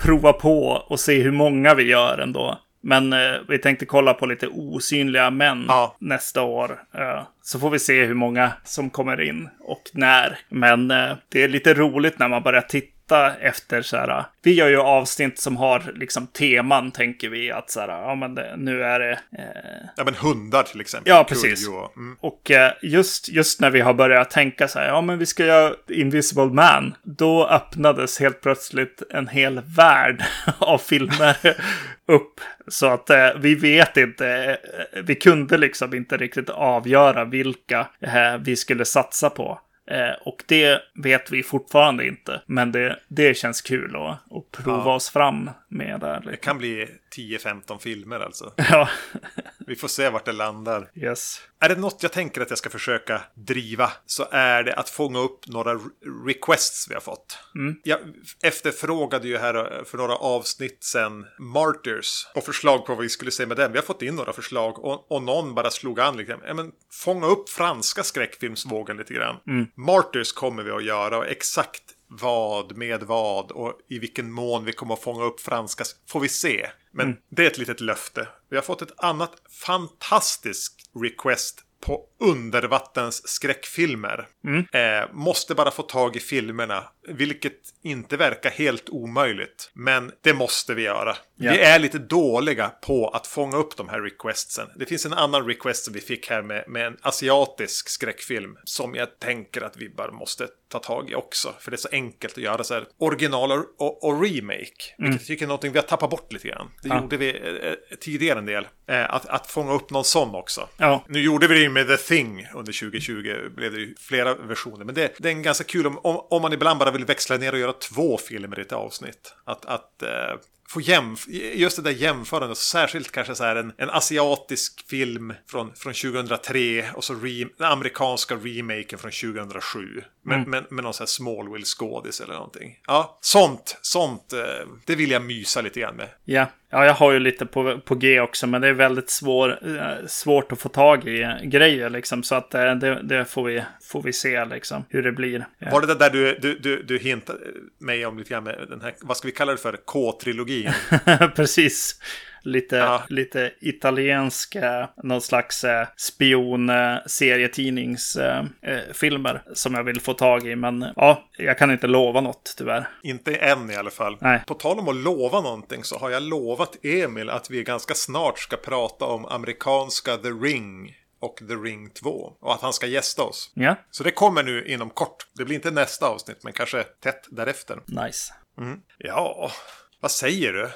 prova på och se hur många vi gör ändå. Men eh, vi tänkte kolla på lite osynliga män Ja. nästa år. Eh, så får vi se hur många som kommer in och när. Men eh, det är lite roligt när man börjar titta efter så här. Vi gör ju avsnitt som har liksom teman tänker vi att så här. Ja men det, nu är det. Eh, ja men hundar till exempel. Ja, precis. Mm. och eh, just, just när vi har börjat tänka så här, ja men vi ska göra Invisible Man, då öppnades helt plötsligt en hel värld av filmer upp. Så att eh, vi vet inte, eh, vi kunde liksom inte riktigt avgöra vilka eh, vi skulle satsa på. Eh, och det vet vi fortfarande inte. Men det, det känns kul att, att prova Ja. oss fram med där. Det Liksom. kan bli 10-15 filmer alltså. Ja, Vi får se vart det landar. Yes. Är det något jag tänker att jag ska försöka driva så är det att fånga upp några re- requests vi har fått. Jag efterfrågade ju här eh, för några avsnitt sen Martyrs och förslag på vad vi skulle se med den. Vi har fått in några förslag och, och någon bara slog an liksom. Ja, men fånga upp franska skräckfilmsvågen lite grann. Martyrs kommer vi att göra och exakt vad med vad och i vilken mån vi kommer att fånga upp franska får vi se. Men det är ett litet löfte. Vi har fått ett annat fantastiskt request på undervattens skräckfilmer. Eh, måste bara få tag i filmerna, vilket inte verkar helt omöjligt. Men det måste vi göra. Ja. Vi är lite dåliga på att fånga upp de här requestsen. Det finns en annan request som vi fick här med, med en asiatisk skräckfilm som jag tänker att vi bara måste ta tag i också. För det är så enkelt att göra så här original och, och, remake. Vilket jag tycker är någonting vi har tappat bort lite grann. Det Ja. gjorde vi eh, eh, tidigare en del. Eh, att, att fånga upp någon sån också. Ja. Nu gjorde vi det med The Thing under 2020. Blev det ju flera versioner. Men det, det är en ganska kul om, om, om man ibland bara vill växla ner och göra två filmer i ett avsnitt. Att, att eh, få jämf just det där jämförandet. Särskilt kanske så här en, en asiatisk film från, från 2003 och så re, den amerikanska remaken från 2007. Men, Mm. men, med någon sån här Smallville-skådis eller någonting. Ja, sånt, sånt, eh, det vill jag mysa lite grann med. Ja. ja, jag har ju lite på, på G också, men det är väldigt svår, eh, svårt att få tag i eh, grejer liksom. Så att det, det får, vi, får vi se liksom hur det blir. Var det det där du, du, du, du hintade mig om lite grann med den här, vad ska vi kalla det för, K-trilogin? Precis. Lite, Ja. lite italiensk, eh, någon slags eh, spion eh, eh, filmer som jag vill få tag i. Men ja, jag kan inte lova något tyvärr. Inte än i alla fall. Nej. På tal om att lova någonting så har jag lovat Emil att vi ganska snart ska prata om amerikanska The Ring och The Ring 2. Och att han ska gästa oss. Ja, Så det kommer nu inom kort. Det blir inte nästa avsnitt, men kanske tätt därefter. nice. Ja, vad säger du?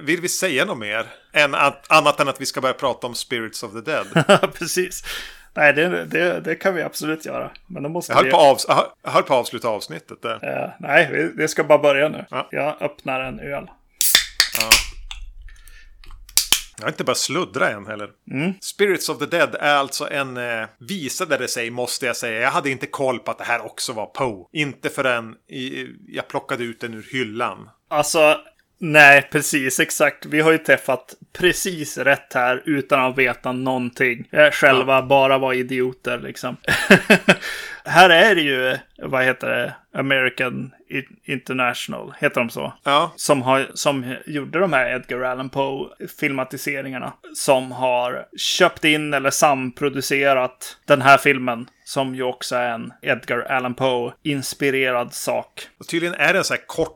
Vill vi säga något mer? Än att, annat än att vi ska börja prata om Spirits of the Dead? Precis. Nej, det, det, det kan vi absolut göra. Men då måste Jag höll vi... på avs- jag höll- på att avsluta avsnittet där. Eh, nej, vi, det ska bara börja nu. Ja. Jag öppnar en öl. Jag har inte bara sluddra än heller. Spirits of the Dead är alltså en eh, visade det sig, måste jag säga. Jag hade inte koll på att det här också var Poe. Inte förrän i, jag plockade ut den ur hyllan. Alltså, nej, precis, exakt. Vi har ju träffat precis rätt här utan att veta någonting. Eh, Själva bara var idioter liksom. här är det ju, vad heter det, American International, heter de så? Ja, Som, har, som gjorde de här Edgar Allan Poe-filmatiseringarna. Som har köpt in eller samproducerat den här filmen. Som ju också är en Edgar Allan Poe-inspirerad sak. och tydligen är det så här ga-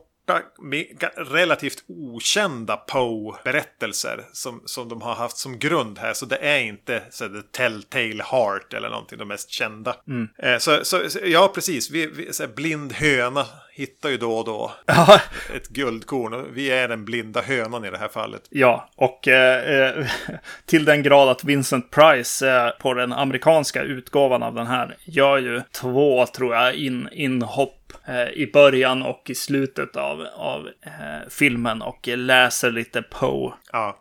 relativt okända Poe-berättelser som, som de har haft som grund här. Så det är inte så här, The Telltale Heart eller någonting, de mest kända. Eh, så, så, ja, precis. Vi, vi, så här, blind höna hittar ju då och då ett guldkorn. Vi är den blinda hönan i det här fallet. Ja, och eh, eh, till den grad att Vincent Price eh, på den amerikanska utgåvan av den här gör ju två, tror jag, in, inhopp eh, i början och i slutet av, av eh, filmen och läser lite Poe. Ja.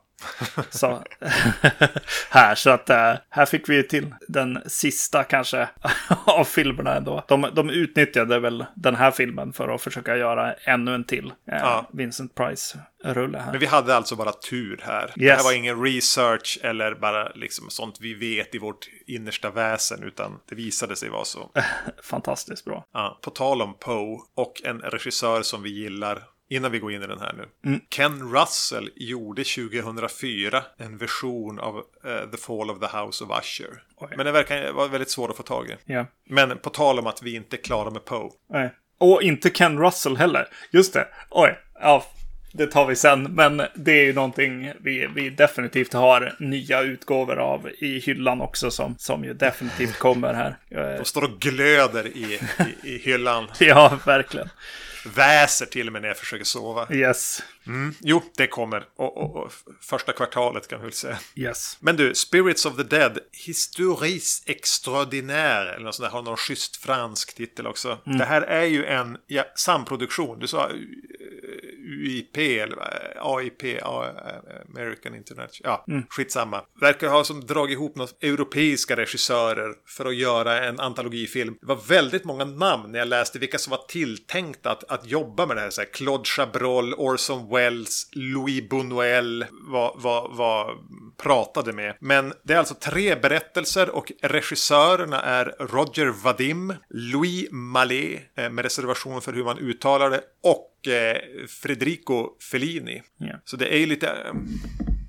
Så, här, så att eh, här fick vi till den sista kanske av filmerna ändå. De, de utnyttjade väl den här filmen för att försöka göra ännu en till eh, Ja. Vincent Price-rulle här. Men vi hade alltså bara tur här. Det Yes. här var ingen research eller bara liksom sånt vi vet i vårt innersta väsen. Utan det visade sig vara så. Fantastiskt bra. Ja, på tal om Poe och en regissör som vi gillar. Innan vi går in i den här nu. Ken Russell gjorde 2004 en version av eh, The Fall of the House of Usher. Oj. Men det verkar vara väldigt svårt att få tag i. Ja. Men på tal om att vi inte är klara med Poe. Nej. Och inte Ken Russell heller. Just det. Oj. Ja, det tar vi sen. Men det är ju någonting vi, vi definitivt har nya utgåvor av i hyllan också som, som ju definitivt kommer här. De står och glöder i, i, i hyllan. Ja, verkligen. Väser till och med när jag försöker sova. Yes. Jo, det kommer. Och, och, och första kvartalet kan vi väl säga. Yes. Men du, Spirits of the Dead, Historis Extraordinaire, eller något sånt där, har någon schysst fransk titel också. Det här är ju en ja, samproduktion. Du sa eh, UIP, eller vad? AIP, American International. Ja, mm. skitsamma. Verkar ha som dragit ihop några europeiska regissörer för att göra en antologifilm. Det var väldigt många namn när jag läste vilka som var tilltänkta att, att jobba med det här. Så här Claude Chabrol, Orson Welles, Louis Buñuel var, var, var pratade med. Men det är alltså tre berättelser och regissörerna är Roger Vadim, Louis Mallet, eh, med reservation för hur man uttalar det, och eh, Federico Fellini. Yeah. Så det är lite eh,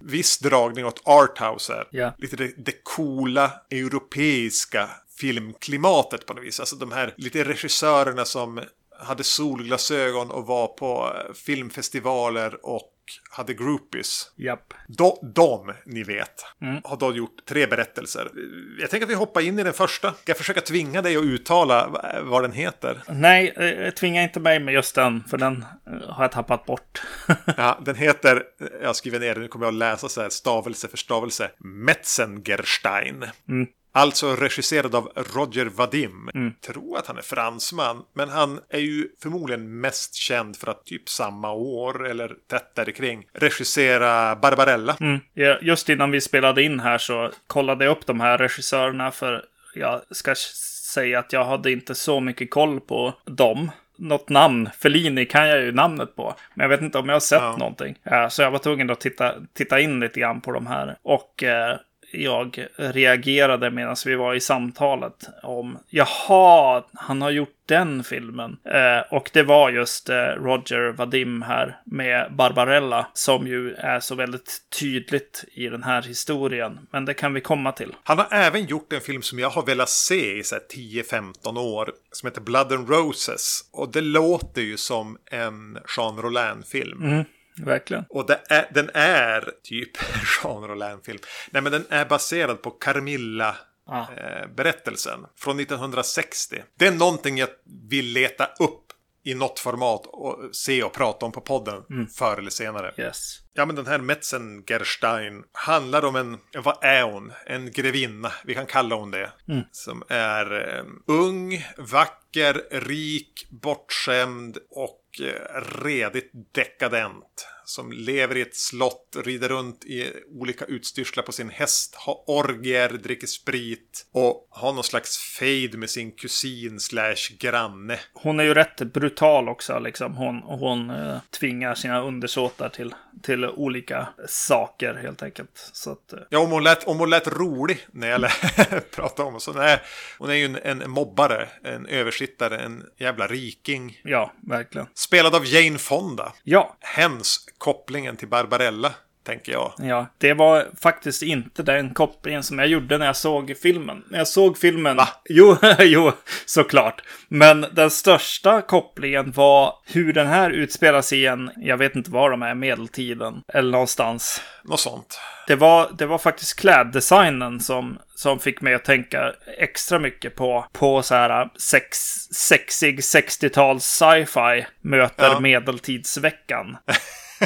viss dragning åt arthouse här. Yeah. Lite det, det coola europeiska filmklimatet på något vis. Alltså de här lite regissörerna som hade solglasögon och var på filmfestivaler och hade groupies. Japp. De, de, ni vet, mm. har då gjort tre berättelser. Jag tänker att vi hoppar in i den första. Ska jag försöka tvinga dig att uttala vad den heter? Nej, eh, tvinga inte mig med just den, för den eh, har jag tappat bort. ja, den heter, jag skriver ner det, nu kommer jag att läsa så här stavelse för stavelse, Metzengerstein. Mm. Alltså regisserad av Roger Vadim. Mm. Tror att han är fransman. Men han är ju förmodligen mest känd för att typ samma år eller tätt kring regissera Barbarella. Mm. Ja, just innan vi spelade in här så kollade jag upp de här regissörerna för jag ska säga att jag hade inte så mycket koll på dem något namn. Fellini kan jag ju namnet på. Men jag vet inte om jag har sett ja. någonting. Så jag var tvungen att titta, titta in lite grann på de här. Och eh, jag reagerade medan vi var i samtalet om jaha, han har gjort den filmen. Eh, och det var just eh, Roger Vadim här med Barbarella som ju är så väldigt tydligt i den här historien. Men det kan vi komma till. Han har även gjort en film som jag har velat se i 10-15 år som heter Blood and Roses. Och det låter ju som en Jean Rollin-film. Mm. Verkligen. Och är, den är typ en Jean Rollin-film. Nej, men den är baserad på Carmilla ah. eh, berättelsen från 1960. Det är någonting jag vill leta upp i något format och se och prata om på podden mm. förr eller senare. Yes. Ja, men den här Metzengerstein handlar om en, vad är hon? En grevinna, vi kan kalla hon det. Mm. Som är eh, ung, vacker, rik, bortskämd och Eh, redigt dekadent som lever i ett slott, rider runt i olika utstyrslar på sin häst, har orger, dricker sprit och har någon slags fejd med sin kusin slash granne. Hon är ju rätt brutal också, liksom. Hon, hon eh, tvingar sina undersåtar till, till olika saker helt enkelt. Så att, eh. Ja, om hon, lät, om hon lät rolig när jag pratade om så nej, Hon är ju en, en mobbare, en översittare, en jävla riking. Ja, verkligen. Spelad av Jane Fonda. Ja. Hens kopplingen till Barbarella. Tänker jag. Ja, det var faktiskt inte den kopplingen som jag gjorde när jag såg filmen. När jag såg filmen... Va? Jo, jo, såklart. Men den största kopplingen var hur den här utspelar sig i en, jag vet inte var de är, medeltiden. Eller någonstans. Något sånt. Det var, det var faktiskt kläddesignen som, som fick mig att tänka extra mycket på, på så här sex, sexig 60-tals sci-fi möter ja. medeltidsveckan.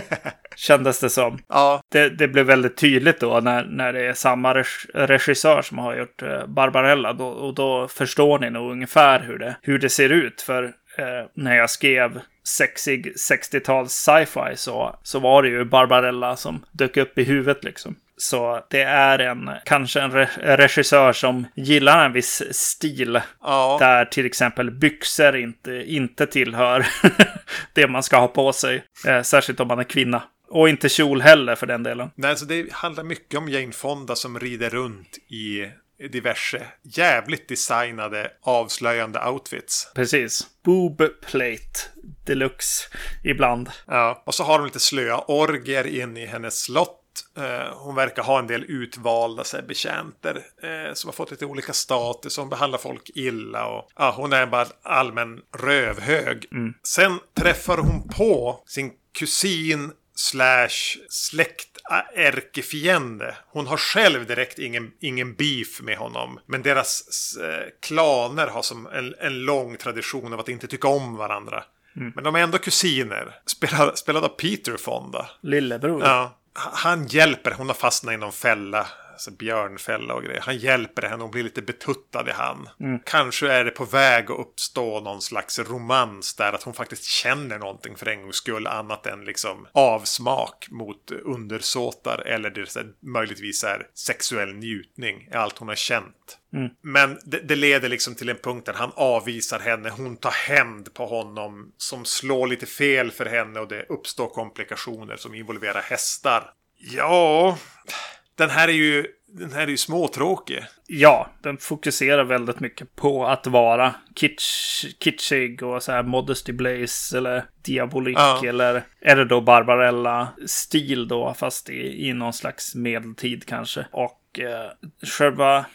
Kändes det som. Ja. Det, det, blev väldigt tydligt då när, när det är samma regissör som har gjort eh, Barbarella. Då, och då förstår ni nog ungefär hur det, hur det ser ut. För eh, när jag skrev sexig 60-tals sci-fi så, så var det ju Barbarella som dök upp i huvudet liksom. Så det är en, kanske en re regissör som gillar en viss stil. Ja. Där till exempel byxor inte, inte tillhör det man ska ha på sig. Eh, särskilt om man är kvinna. Och inte kjol heller för den delen. Nej, så det handlar mycket om Jane Fonda som rider runt i diverse jävligt designade avslöjande outfits. Precis. Boob plate deluxe ibland. Ja, och så har de lite slöa orger in i hennes slott. Eh, hon verkar ha en del utvalda så här, betjänter eh, som har fått lite olika status. Som behandlar folk illa. Och, ja, hon är bara allmän rövhög. Mm. Sen träffar hon på sin kusin slash släkt ärkefiende. Hon har själv direkt ingen, ingen beef med honom. Men deras eh, klaner har som en, en lång tradition av att inte tycka om varandra. Mm. Men de är ändå kusiner. Spelade, av Peter Fonda. Lillebror. Ja. Han hjälper, hon har fastnat i någon fälla alltså björnfälla och grejer. Han hjälper henne och blir lite betuttad i han. Mm. Kanske är det på väg att uppstå någon slags romans där att hon faktiskt känner någonting för en gångs skull annat än liksom avsmak mot undersåtar eller det är möjligtvis är sexuell njutning är allt hon har känt. Mm. Men det, det, leder liksom till en punkt där han avvisar henne. Hon tar hämnd på honom som slår lite fel för henne och det uppstår komplikationer som involverar hästar. Ja, den här är ju, den här är ju småtråkig. Ja, den fokuserar väldigt mycket på att vara kitsch, kitschig och så här Modesty Blaze eller Diabolik ja. eller är det då Barbarella-stil då fast i, i någon slags medeltid kanske. Och eh, själva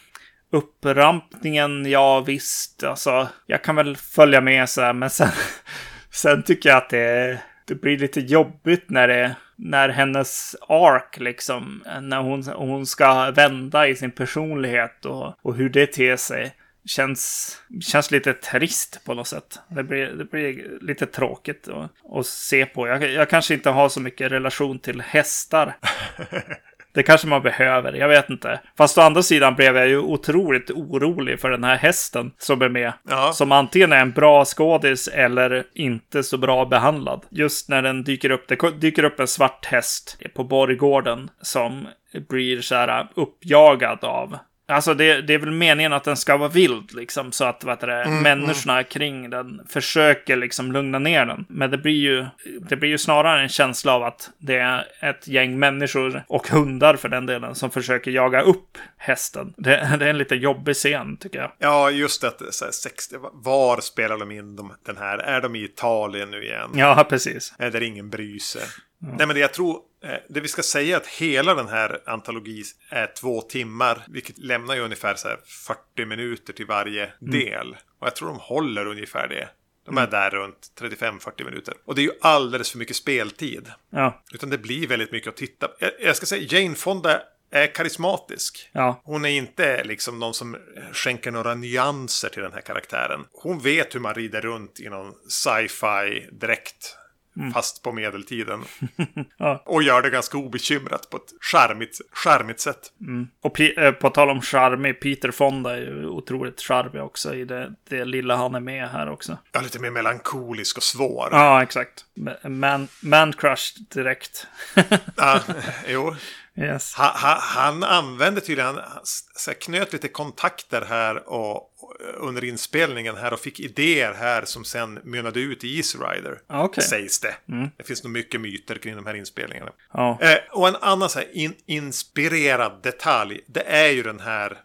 upprampningen, ja visst, alltså jag kan väl följa med så här, men sen, sen tycker jag att det, det blir lite jobbigt när det när hennes ark liksom, när hon, hon ska vända i sin personlighet och, och hur det ter sig känns, känns lite trist på något sätt. Det blir, det blir lite tråkigt att, att se på. Jag, jag kanske inte har så mycket relation till hästar. Det kanske man behöver, jag vet inte. Fast å andra sidan blev jag ju otroligt orolig för den här hästen som är med. Ja. Som antingen är en bra skådis eller inte så bra behandlad. Just när den dyker upp, det dyker upp en svart häst på borggården som blir så här uppjagad av Alltså det, det, är väl meningen att den ska vara vild liksom så att vad det, mm, människorna mm. kring den försöker liksom lugna ner den. Men det blir ju, det blir ju snarare en känsla av att det är ett gäng människor och hundar för den delen som försöker jaga upp hästen. Det, det är en lite jobbig scen tycker jag. Ja, just det. Så här, 60, var spelar de in de, den här? Är de i Italien nu igen? Ja, precis. Är det ingen bryr sig? Mm. Nej, men det jag tror, det vi ska säga är att hela den här antologin är två timmar, vilket lämnar ju ungefär så 40 minuter till varje mm. del. Och jag tror de håller ungefär det. De är mm. där runt 35-40 minuter. Och det är ju alldeles för mycket speltid. Ja. Utan det blir väldigt mycket att titta på. Jag ska säga, Jane Fonda är karismatisk. Ja. Hon är inte liksom någon som skänker några nyanser till den här karaktären. Hon vet hur man rider runt i någon sci-fi dräkt Mm. Fast på medeltiden. ja. Och gör det ganska obekymrat på ett charmigt, charmigt sätt. Mm. Och äh, på tal om charmig, Peter Fonda är ju otroligt charmig också i det, det lilla han är med här också. Ja, lite mer melankolisk och svår. Ja, exakt. Man, man crush direkt. ja, jo. Yes. Han, han, han använde tydligen, han knöt lite kontakter här och, under inspelningen här och fick idéer här som sen mynnade ut i Easy Rider. Okay. Sägs det. Mm. Det finns nog mycket myter kring de här inspelningarna. Ja. Eh, och en annan så här in, inspirerad detalj, det är ju den här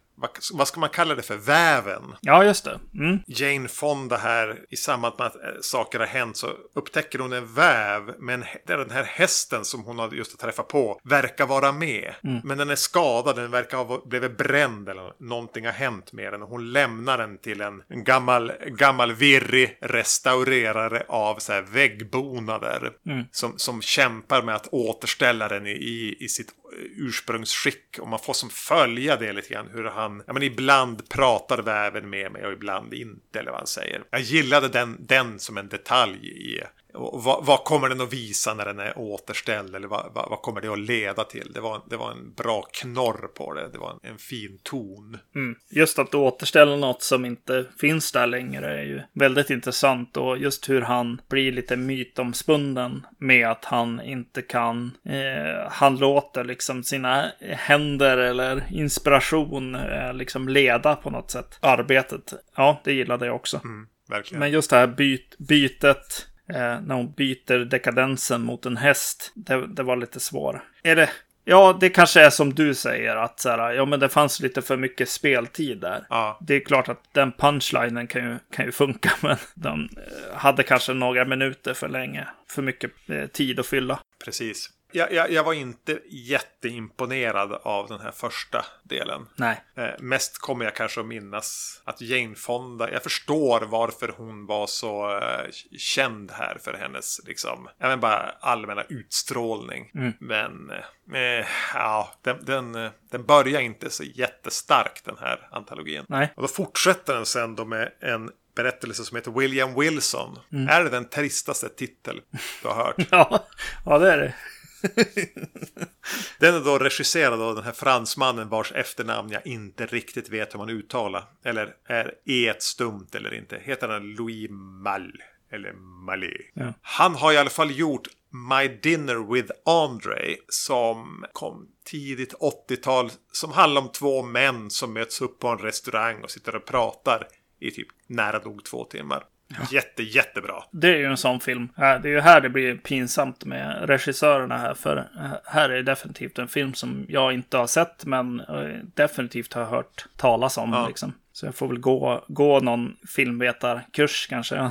vad ska man kalla det för, väven. Ja, just det. Mm. Jane Fonda här, i samband med att eh, saker har hänt så upptäcker hon en väv. Men den här hästen som hon har just träffat på verkar vara med. Mm. Men den är skadad, den verkar ha blivit bränd eller någonting har hänt med den. Hon lämnar den till en, gammal, gammal virrig restaurerare av så här väggbonader. Mm. Som, som kämpar med att återställa den i, i sitt ursprungsskick. Och man får som följa det lite grann. Hur han, ja men ibland pratar väven med mig och ibland inte. Eller vad han säger. Jag gillade den, den som en detalj i vad, vad, kommer den att visa när den är återställd? Eller vad, vad, vad, kommer det att leda till? Det var, det var en bra knorr på det. Det var en, en fin ton. Mm. Just att återställa något som inte finns där längre är ju väldigt intressant. Och just hur han blir lite mytomspunden med att han inte kan. Eh, han låter liksom sina händer eller inspiration eh, liksom leda på något sätt arbetet. Ja, det gillade jag också. Mm. Men just det här byt, bytet Eh, när hon byter dekadensen mot en häst. Det, det var lite svår. Är det... Ja, det kanske är som du säger att så här, ja, men det fanns lite för mycket speltid där. Ja. Det är klart att den punchlinen kan ju, kan ju funka, men de eh, hade kanske några minuter för länge. För mycket eh, tid att fylla. Precis jag, jag, jag, var inte jätteimponerad av den här första delen. Nej. Eh, mest kommer jag kanske att minnas att Jane Fonda, jag förstår varför hon var så eh, känd här för hennes, liksom, även bara allmänna utstrålning. Mm. Men, eh, ja, den, den, den börjar inte så jättestarkt den här antologin. Nej. Och då fortsätter den sen då med en berättelse som heter William Wilson. Mm. Är det den tristaste titel du har hört? ja, ja, det är det. Den är då regisserad av den här fransmannen vars efternamn jag inte riktigt vet hur man uttalar. Eller är E ett stumt eller inte. Heter han Louis Malle? Eller Malé. Ja. Han har i alla fall gjort My Dinner with Andre som kom tidigt 80-tal. Som handlar om två män som möts upp på en restaurang och sitter och pratar i typ nära nog två timmar. Jätte, jättebra. Det är ju en sån film. Det är ju här det blir pinsamt med regissörerna här. För äh, här är definitivt en film som jag inte har sett, men äh, definitivt har hört talas om. Ja. Liksom. Så jag får väl gå, gå någon filmvetarkurs kanske.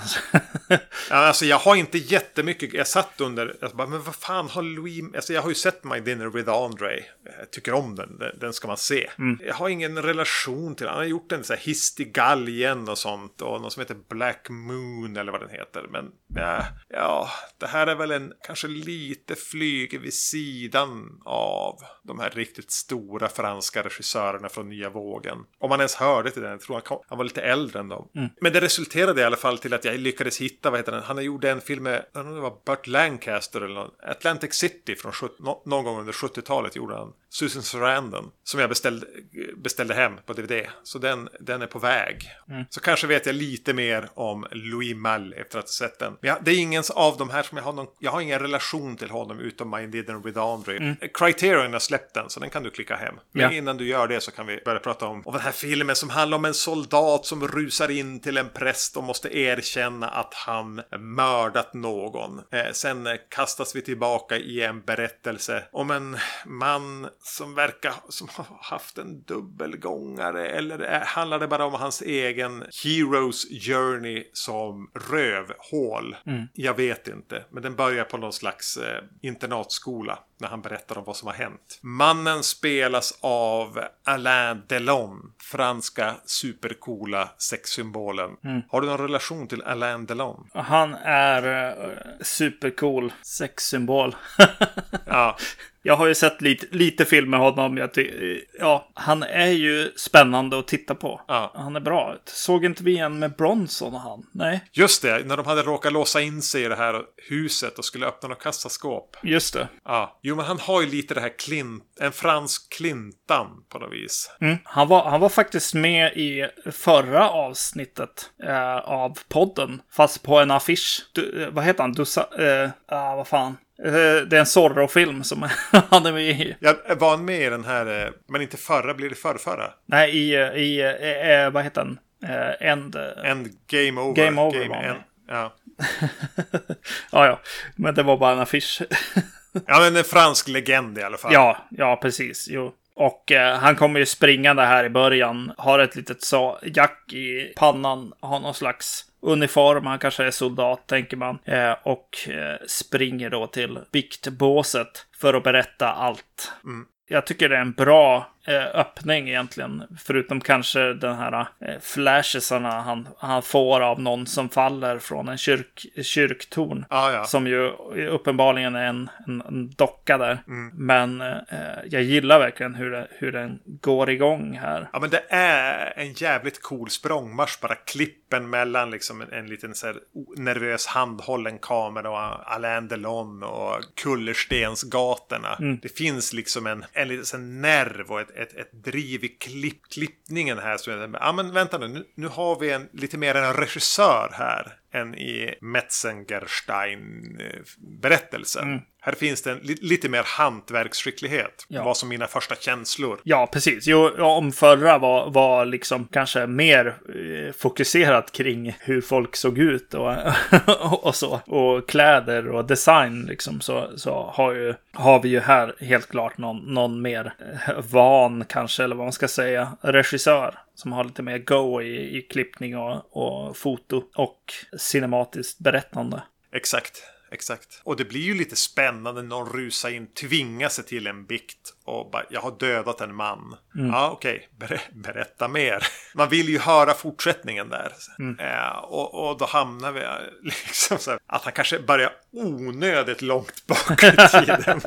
Ja, alltså jag har inte jättemycket. Jag satt under. Jag bara, men vad fan har Louis. Alltså jag har ju sett My Dinner with Andre. Jag tycker om den. Den- ska man se. Jag har ingen relation till den. Han har gjort en så här Hiss i galgen och sånt. Och någon som heter Black Moon eller vad den heter. Men ja, ja det här är väl en kanske lite flyg vid sidan av de här riktigt stora franska regissörerna från nya vågen. Om man ens hörde till den. Jag tror han, han var lite äldre än dem. Men det resulterade i alla fall till att jag lyckades hitta, vad heter den? Han gjorde en film med, jag det var Burt Lancaster eller någon, Atlantic City från 70, nå- någon gång under 70-talet gjorde han. Susan Sarandon. Som jag beställde, beställde hem på DVD. Så den, den är på väg. Så kanske vet jag lite mer om Louis Malle efter att ha sett den. Men jag, det är ingen av de här som jag har någon, jag har ingen relation till honom utom My Dinner with Andre. Criterion har släppt den så den kan du klicka hem. Men Ja. innan du gör det så kan vi börja prata om, om den här filmen som handlar om en soldat som rusar in till en präst och måste erkänna att han mördat någon. Eh, sen kastas vi tillbaka i en berättelse om en man som verkar som har haft en dubbelgångare eller är, handlar det bara om hans egen heroes journey som rövhål? Jag vet inte, men den börjar på någon slags eh, internatskola när han berättar om vad som har hänt. Mannen spelas av Alain Delon, franska supercoola sexsymbolen. Har du någon relation till Alain Delon? Han är uh, supercool sexsymbol. Ja, Jag har ju sett lite, lite film med honom. Jag ja, han är ju spännande att titta på. Ja. Han är bra. Såg inte vi en med Bronson och han? Nej, just det. När de hade råkat låsa in sig i det här huset och skulle öppna något kassaskåp. just det. Ja, jo men han har ju lite det här klint, en fransk Clintan på något vis. Mm. Han, var, han var faktiskt med i förra avsnittet eh, av podden. Fast på en affisch. Du, eh, vad heter han? Dusa, eh, ah, vad fan. Eh, det är en Zorro-film som han är med i. Jag var han med i den här, eh, men inte förra, blir det förrförra? Nej, i, i eh, vad heter den? End. End Game Over. Game Over var han med. ja. ja, ja. Men det var bara en affisch. ja, men en fransk legend i alla fall. Ja, ja precis. Jo. Och eh, han kommer ju springande här i början. Har ett litet så jack i pannan. Har någon slags uniform. Han kanske är soldat, tänker man. Eh, och eh, springer då till biktbåset för att berätta allt. Jag tycker det är en bra öppning egentligen. Förutom kanske den här eh, flashesarna han, han får av någon som faller från en kyrk, kyrktorn. Ja, ja. Som ju uppenbarligen är en, en, en docka där. Men eh, jag gillar verkligen hur, det, hur den går igång här. Ja men det är en jävligt cool språngmarsch bara klippen mellan liksom en, en liten så här nervös handhållen kamera och Alain Delon och kullerstensgatorna. Det finns liksom en, en liten nerv och ett, ett, ett driv i klipp, klippningen här. Så ja men vänta nu, nu, nu har vi en, lite mer en regissör här än i Metzengerstein-berättelsen. Här finns det en, li, lite mer hantverksskicklighet. Ja. Var som mina första känslor. Ja, precis. Jo, om förra var, var liksom kanske mer eh, fokuserat kring hur folk såg ut och, och så. Och kläder och design liksom. Så, så har, ju, har vi ju här helt klart någon, någon mer eh, van kanske, eller vad man ska säga, regissör. Som har lite mer go i, i klippning och, och foto och cinematiskt berättande. Exakt, exakt. Och det blir ju lite spännande när någon rusar in, tvingar sig till en bikt och bara jag har dödat en man. Ja, okej, Ber berätta mer. Man vill ju höra fortsättningen där. Eh, och, och då hamnar vi liksom så här, att han kanske börjar onödigt långt bak i tiden.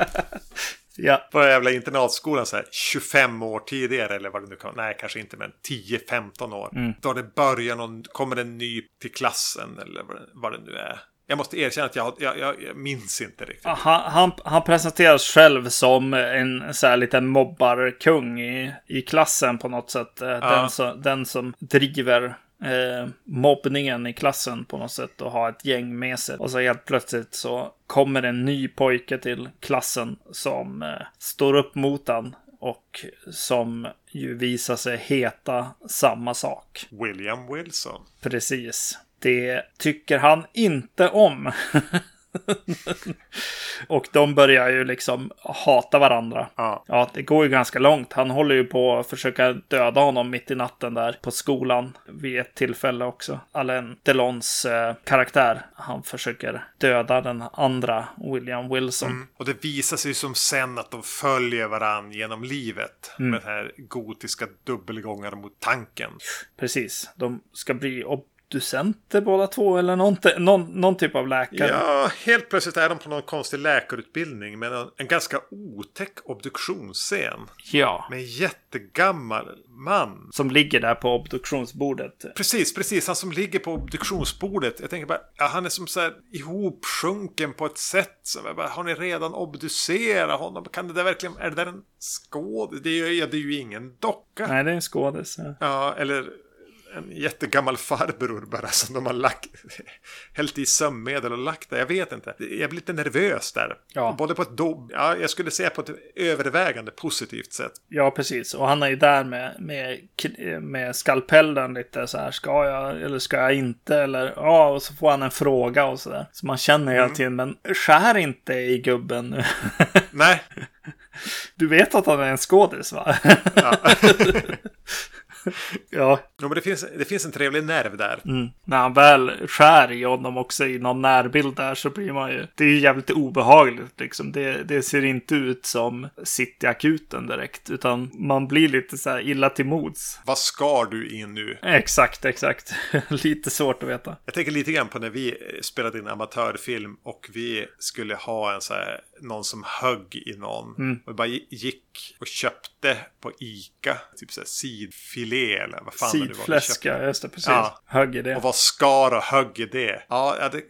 Ja, På den jävla internatskolan så här 25 år tidigare eller vad det nu kan Nej, kanske inte men 10-15 år. Då det börjar någon, kommer en ny till klassen eller vad det, nu är. Jag måste erkänna att jag, jag, jag, minns inte riktigt. Han, han, han presenteras själv som en så här liten mobbarkung i, i klassen på något sätt. Eh, Den, som, den som driver eh, mobbningen i klassen på något sätt och har ett gäng med sig. Och så helt plötsligt så kommer en ny pojke till klassen som eh, står upp mot han och som ju visar sig heta samma sak. William Wilson. Precis. Det tycker han inte om. och de börjar ju liksom hata varandra. Ja. Ja, det går ju ganska långt. Han håller ju på att försöka döda honom mitt i natten där på skolan vid ett tillfälle också. Alain Delons eh, karaktär, han försöker döda den andra William Wilson. Mm. Och det visar sig som sen att de följer varann genom livet. Mm. Med den här gotiska dubbelgångar mot tanken. Precis, de ska bli obducenter båda två eller någon, någon, någon typ av läkare. Ja, helt plötsligt är de på någon konstig läkarutbildning med en, en ganska otäck obduktionsscen. Ja, Med en jättegammal man. som ligger där på obduktionsbordet. Precis, precis. Han som ligger på obduktionsbordet. Jag tänker bara, ja, han är som så här ihopsjunken på ett sätt. Som jag bara, har ni redan obducerat honom? Kan det där verkligen, är det där en skåd? Det är ja, det är ju ingen docka. Nej, det är en skådis. ja. Ja, eller en jättegammal farbror bara som de har lagt, hällt i sömnmedel och lagt där. Jag vet inte. Jag blir lite nervös där. Ja. Både på ett do, ja, jag skulle säga på ett övervägande positivt sätt. Ja, precis. Och han är ju där med, med, med skalpellen lite så här. Ska jag eller ska jag inte? Eller ja, och så får han en fråga och så där. Så man känner hela tiden, men skär inte i gubben nu. Nej, Du vet att han är en skådis va? ja. ja. Jo, men det finns, det finns en trevlig nerv där. Mm. När han väl skär i honom också i någon närbild där så blir man ju... Det är ju jävligt obehagligt liksom. Det, det ser inte ut som Cityakuten direkt. Utan man blir lite så här illa till mods. Vad skar du in nu? Exakt, exakt. lite svårt att veta. Jag tänker lite grann på när vi spelade in amatörfilm och vi skulle ha en så här, någon som högg i någon. Mm. Och bara gick och köpte på Ica, typ så här sidfilé eller vad fan det var. vi Sidfläsk, köpte. ja, just det, precis. Ja. Högg i det. Och vad skar och högg i det? Ja, det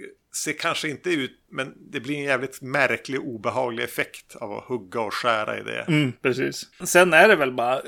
ser kanske inte ut, men det blir en jävligt märklig obehaglig effekt av att hugga och skära i det. Mm, precis. Sen är det väl bara, eh,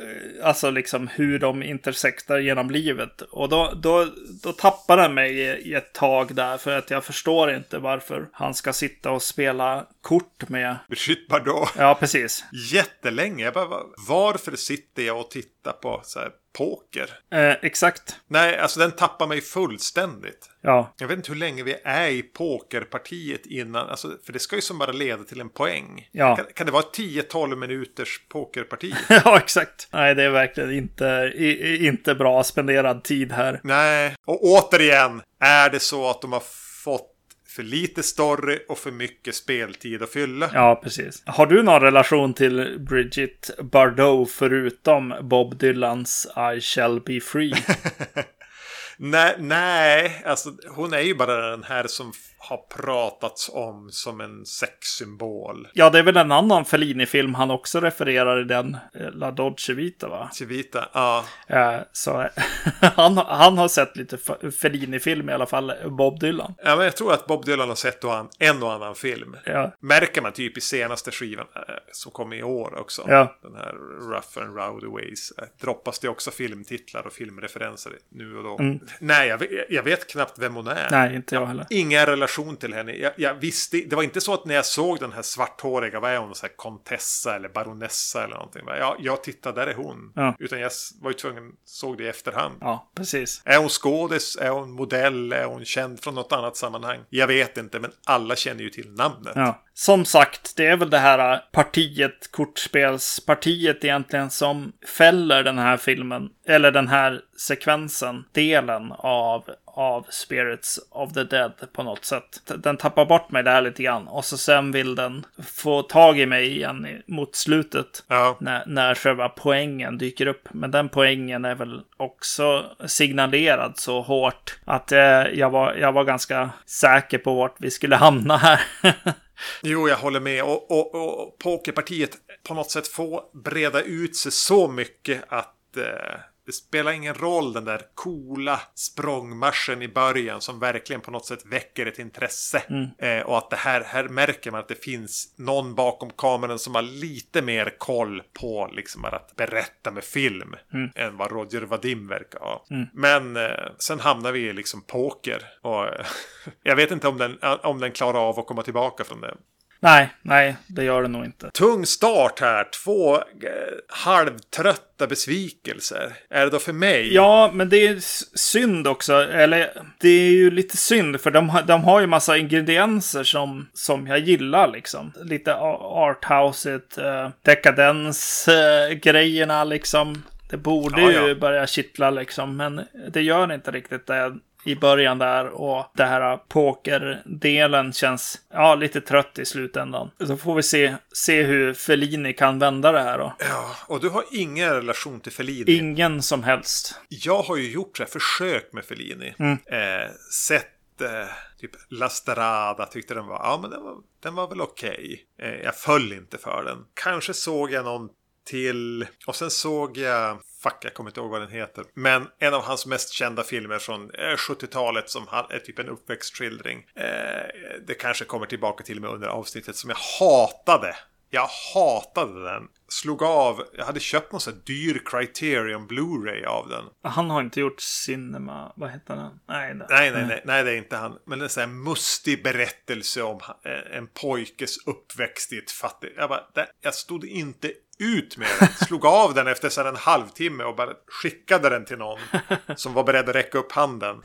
alltså liksom hur de intersektar genom livet. Och då, då, då tappar den mig i, ett tag där. För att jag förstår inte varför han ska sitta och spela kort med. Brigitte Bardot. Ja, precis. Jättelänge. Jag bara, va- varför sitter jag och tittar på så här poker? Eh, exakt. Nej, alltså den tappar mig fullständigt. Ja, Jag vet inte hur länge vi är i pokerpartiet innan. Alltså, för det ska ju som bara leda till en poäng. Ja. Kan, kan det vara 10-12 minuters pokerparti? ja exakt. Nej, det är verkligen inte, i, inte bra spenderad tid här. Nej. Och återigen, är det så att de har för lite story och för mycket speltid att fylla? Ja, precis. Har du någon relation till Bridget Bardot förutom Bob Dylans I shall be free? Nej, nej, alltså hon är ju bara den här som har pratats om som en sexsymbol. Ja, det är väl en annan Fellini-film han också refererar i den, eh, La Dolce Vita va? Civita, ja. Eh, Så han, han har sett lite Fellini-film i alla fall, Bob Dylan. ja. men jag tror att Bob Dylan har sett en och annan film. Ja, Märker man typ i senaste skivan eh, som kom i år också. Ja. Den här Rough and Rowdy Ways. Droppas det också filmtitlar och filmreferenser nu och då. Nej, jag vet, jag vet knappt vem hon är. Mm. nej, inte jag heller. Ingen relation till henne. Jag, jag visste, det var inte så att när jag såg den här svarthåriga, vad är hon, så här kontessa eller baronessa eller någonting. Ja, jag tittade, där är hon. Ja. Utan jag var ju tvungen, såg det i efterhand. Ja, precis. Är hon skådis? Är hon modell? Är hon känd från något annat sammanhang? Jag vet inte, men alla känner ju till namnet. Ja. Som sagt, det är väl det här äh, partiet, kortspelspartiet egentligen som fäller den här filmen, eller den här sekvensen, delen av, av Spirits of the Dead på något sätt. Den tappar bort mig där lite grann och så sen vill den få tag i mig igen mot slutet. Ja. När, när själva poängen dyker upp. Men den poängen är väl också signalerad så hårt att eh, jag, var, jag var ganska säker på vart vi skulle hamna här. Jo, jag håller med. Och, och, och pokerpartiet på något sätt får breda ut sig så mycket att eh, det spelar ingen roll den där coola språngmarschen i början som verkligen på något sätt väcker ett intresse. Eh, och att det här, här märker man att det finns någon bakom kameran som har lite mer koll på liksom att berätta med film än vad Roger Vadim verkar ha. Men eh, sen hamnar vi i liksom poker. Och jag vet inte om den, om den klarar av att komma tillbaka från det. Nej, nej, det gör det nog inte. Tung start här. Två eh, halvtrötta besvikelser. Är det då för mig? Ja, men det är synd också. Eller det är ju lite synd för de, har- de har ju massa ingredienser som, som jag gillar liksom. Lite arthouset, uh, dekadens-grejerna liksom. Det borde Ja, ju ja. börja kittla liksom, men det gör inte riktigt det i början där och det här pokerdelen känns ja, lite trött i slutändan. Så får vi se, se hur Fellini kan vända det här då. Ja, och du har ingen relation till Fellini. Ingen som helst. Jag har ju gjort så här försök med Fellini. Eh, sett eh, typ La Strada, tyckte den var, ja men den var, den var väl okej. Eh, jag föll inte för den. Kanske såg jag någon till, och sen såg jag, fuck jag kommer inte ihåg vad den heter. Men en av hans mest kända filmer från eh, 70-talet som han, är typ en uppväxtskildring. Eh, det kanske kommer tillbaka till mig under avsnittet som jag hatade. Jag hatade den. Slog av, jag hade köpt någon sån här dyr Criterion Blu-ray av den. Han har inte gjort Cinema, vad heter den? Nej, det. Nej, nej, nej, nej, det är inte han. Men en sån här mustig berättelse om eh, en pojkes uppväxt i ett fattigt... Jag, bara, jag stod inte ut med den. Slog av den efter en halvtimme och bara skickade den till någon som var beredd att räcka upp handen.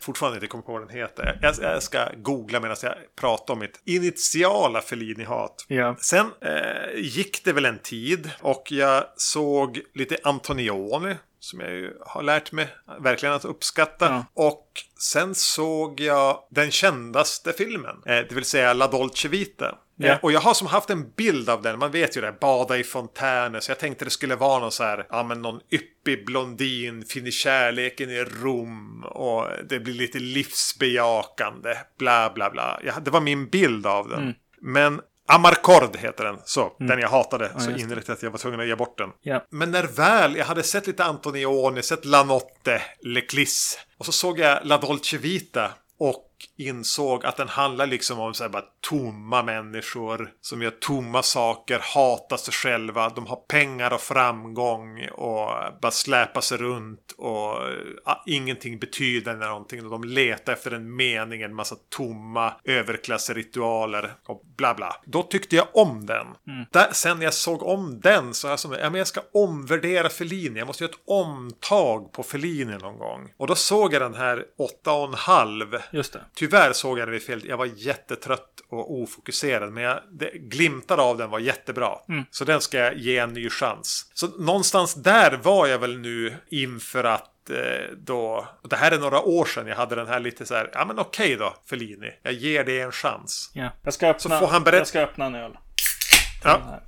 Fortfarande inte kommit på vad den heter. Jag, jag ska googla medan jag pratar om mitt initiala Fellini-hat. Ja. Sen eh, gick det väl en tid och jag såg lite Antonioni. Som jag ju har lärt mig verkligen att uppskatta. Ja. Och sen såg jag den kändaste filmen. Eh, det vill säga La Dolce Vita. Ja. Eh, och jag har som haft en bild av den. Man vet ju det, bada i fontäner. Så jag tänkte det skulle vara någon så här, ja men någon yppig blondin, finner kärleken i Rom. Och det blir lite livsbejakande, bla bla bla. Jag, det var min bild av den. Mm. Men Amarcord heter den. Så, den jag hatade. så just det. innerligt att jag var tvungen att ge bort den. Ja. Men när väl, jag hade sett lite Antonioni, sett La Notte, Leclis. Och så såg jag La Dolce Vita. Och insåg att den handlar liksom om så här bara tomma människor som gör tomma saker, hatar sig själva, de har pengar och framgång och bara släpar sig runt och ja, ingenting betyder någonting. Och de letar efter en mening, en massa tomma överklassritualer och bla bla. Då tyckte jag om den. Där, sen när jag såg om den så jag som, ja men jag ska omvärdera Fellini. Jag måste göra ett omtag på Fellini någon gång. Och då såg jag den här åtta och en halv. Just det. Tyvärr såg jag den vid fel. Jag var jättetrött och ofokuserad. Men jag, det, glimtar av den var jättebra. Så den ska jag ge en ny chans. Så någonstans där var jag väl nu inför att eh, då, det här är några år sedan jag hade den här lite så här, ja men okej då Fellini, jag ger det en chans. Ja. Jag ska öppna, får han berätta- jag ska öppna en öl. Ja.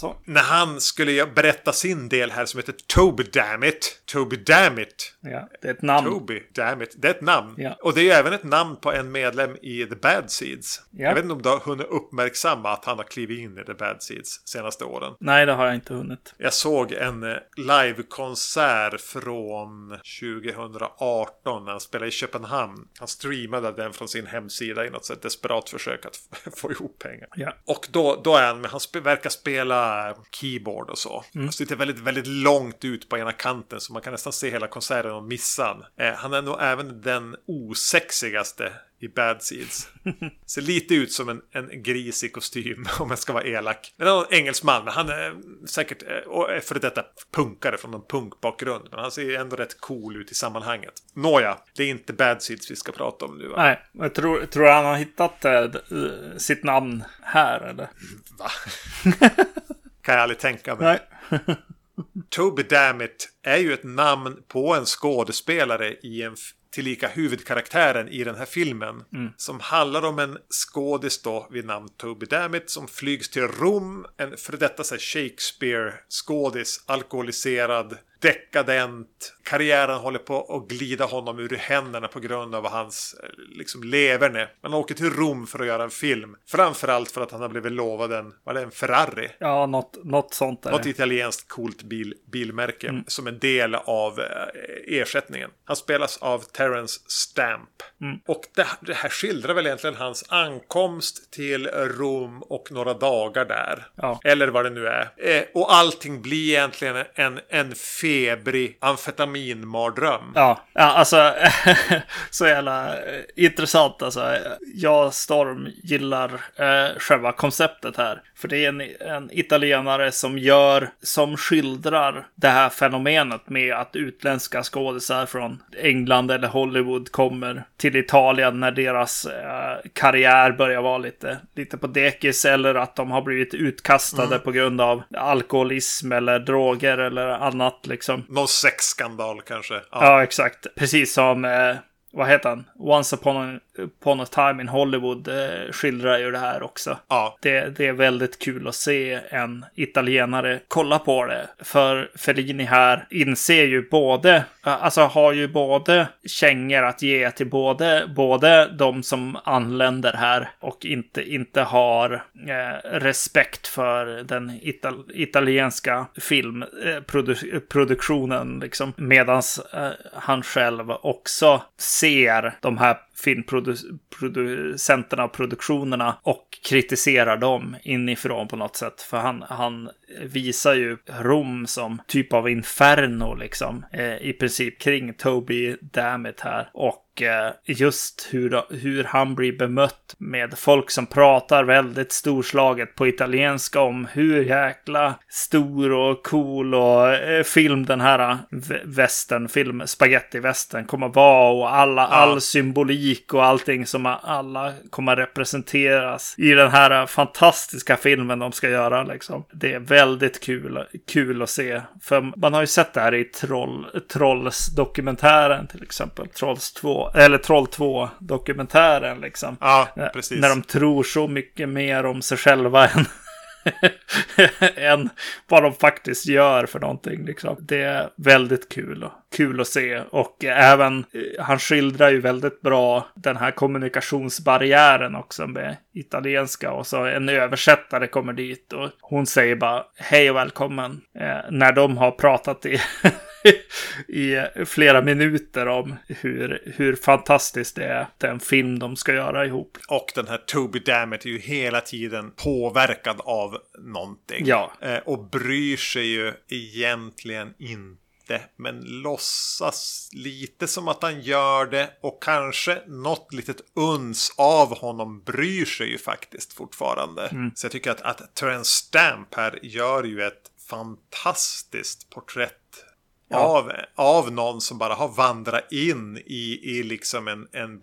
Så. När han skulle berätta sin del här som heter Toby Dammit. Toby Dammit. Ja, det är ett namn. Toby Dammit. Det är ett namn. Ja. Och det är ju även ett namn på en medlem i The Bad Seeds. Ja. Jag vet inte om du har hunnit uppmärksamma att han har klivit in i The Bad Seeds senaste åren. Nej, det har jag inte hunnit. Jag såg en eh, livekonsert från 2018 när han spelade i Köpenhamn. Han streamade den från sin hemsida i något desperat försök att få ihop pengar. Ja. Och då, då är han, men han verkar spela keyboard och så. Han sitter väldigt, väldigt långt ut på ena kanten så man kan nästan se hela konserten och missa han. Eh, han är nog även den osexigaste i Bad Seeds. Ser lite ut som en, en gris i kostym om jag ska vara elak. Men en engelsman, men han är säkert eh, är före detta punkare från en punkbakgrund. Men han ser ändå rätt cool ut i sammanhanget. Nåja, det är inte Bad Seeds vi ska prata om nu va? Nej, jag tror, tror han har hittat eh, sitt namn här eller? va? kan jag aldrig tänka mig. Nej. Toby Dammit är ju ett namn på en skådespelare i en tillika huvudkaraktären i den här filmen. Som handlar om en skådis då vid namn Toby Dammit som flygs till Rom. En för detta Shakespeare-skådis, alkoholiserad, dekadent. Karriären håller på att glida honom ur händerna på grund av hans eh, liksom, leverne. Man åker till Rom för att göra en film. Framförallt för att han har blivit lovad en, vad är det, en Ferrari. Ja, något, något sånt är Något italienskt coolt bil, bilmärke mm. som en del av eh, ersättningen. Han spelas av Terence Stamp. Mm. Och det, det, här skildrar väl egentligen hans ankomst till Rom och några dagar där. Ja. Eller vad det nu är. Eh, och allting blir egentligen en, en febrig amfetaminmardröm. Ja, ja alltså så jävla eh, intressant alltså. Jag, Storm, gillar eh, själva konceptet här. För det är en, en italienare som gör, som skildrar det här fenomenet med att utländska skådisar från England eller Hollywood kommer till Italien när deras eh, karriär börjar vara lite, lite på dekis eller att de har blivit utkastade mm. på grund av alkoholism eller droger eller annat liksom. Någon sexskandal kanske. Ja, ja exakt. Precis som eh, vad heter han? Once upon a, upon a time in Hollywood eh, skildrar ju det här också. Ja. Det, det, är väldigt kul att se en italienare kolla på det. För Fellini här inser ju både, alltså har ju både kängor att ge till både, både de som anländer här och inte, inte har eh, respekt för den ital italienska filmproduktionen. Eh, liksom. Medans eh, han själv också ser de här filmproducenterna och produktionerna och kritiserar dem inifrån på något sätt. För han, han visar ju Rom som typ av inferno liksom. Eh, I princip kring Toby Dammit här. Och just hur, hur han blir bemött med folk som pratar väldigt storslaget på italienska om hur jäkla stor och cool och eh, film den här eh, västern, film, spaghetti-västern kommer vara och alla, ja. all symbolik och allting som alla kommer representeras i den här fantastiska filmen de ska göra liksom. Det är väldigt kul, kul att se. För man har ju sett det här i Troll, Trolls-dokumentären till exempel. Trolls 2 eller Troll 2-dokumentären liksom. Ja, precis. När de tror så mycket mer om sig själva än, än vad de faktiskt gör för någonting. Liksom. Det är väldigt kul, kul att se. Och även, eh, han skildrar ju väldigt bra den här kommunikationsbarriären också med italienska. Och så en översättare kommer dit och hon säger bara hej och välkommen. Eh, när de har pratat i i flera minuter om hur, hur fantastiskt det är, den film de ska göra ihop. Och den här Toby Dammit är ju hela tiden påverkad av någonting. Ja. Eh, och bryr sig ju egentligen inte men låtsas lite som att han gör det och kanske något litet uns av honom bryr sig ju faktiskt fortfarande. Mm. Så jag tycker att, att Terence Stamp här gör ju ett fantastiskt porträtt Ja. Av, av någon som bara har vandrat in i, i liksom en, en,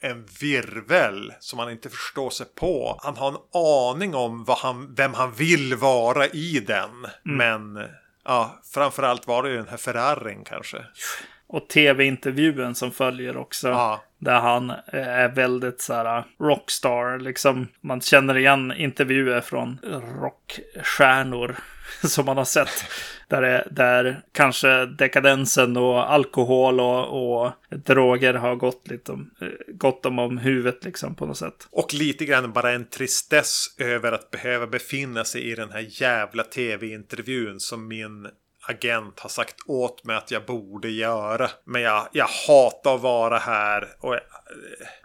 en virvel som han inte förstår sig på. Han har en aning om vad han, vem han vill vara i den. Mm. Men ja, framförallt var det ju den här Ferrarin kanske. Och tv-intervjun som följer också. Ja. Där han eh, är väldigt så här eh, rockstar. Liksom man känner igen intervjuer från rockstjärnor som man har sett. Där, det, där kanske dekadensen och alkohol och, och droger har gått, lite gått dem om huvudet liksom på något sätt. Och lite grann bara en tristess över att behöva befinna sig i den här jävla tv-intervjun som min agent har sagt åt mig att jag borde göra. Men jag, jag hatar att vara här och jag,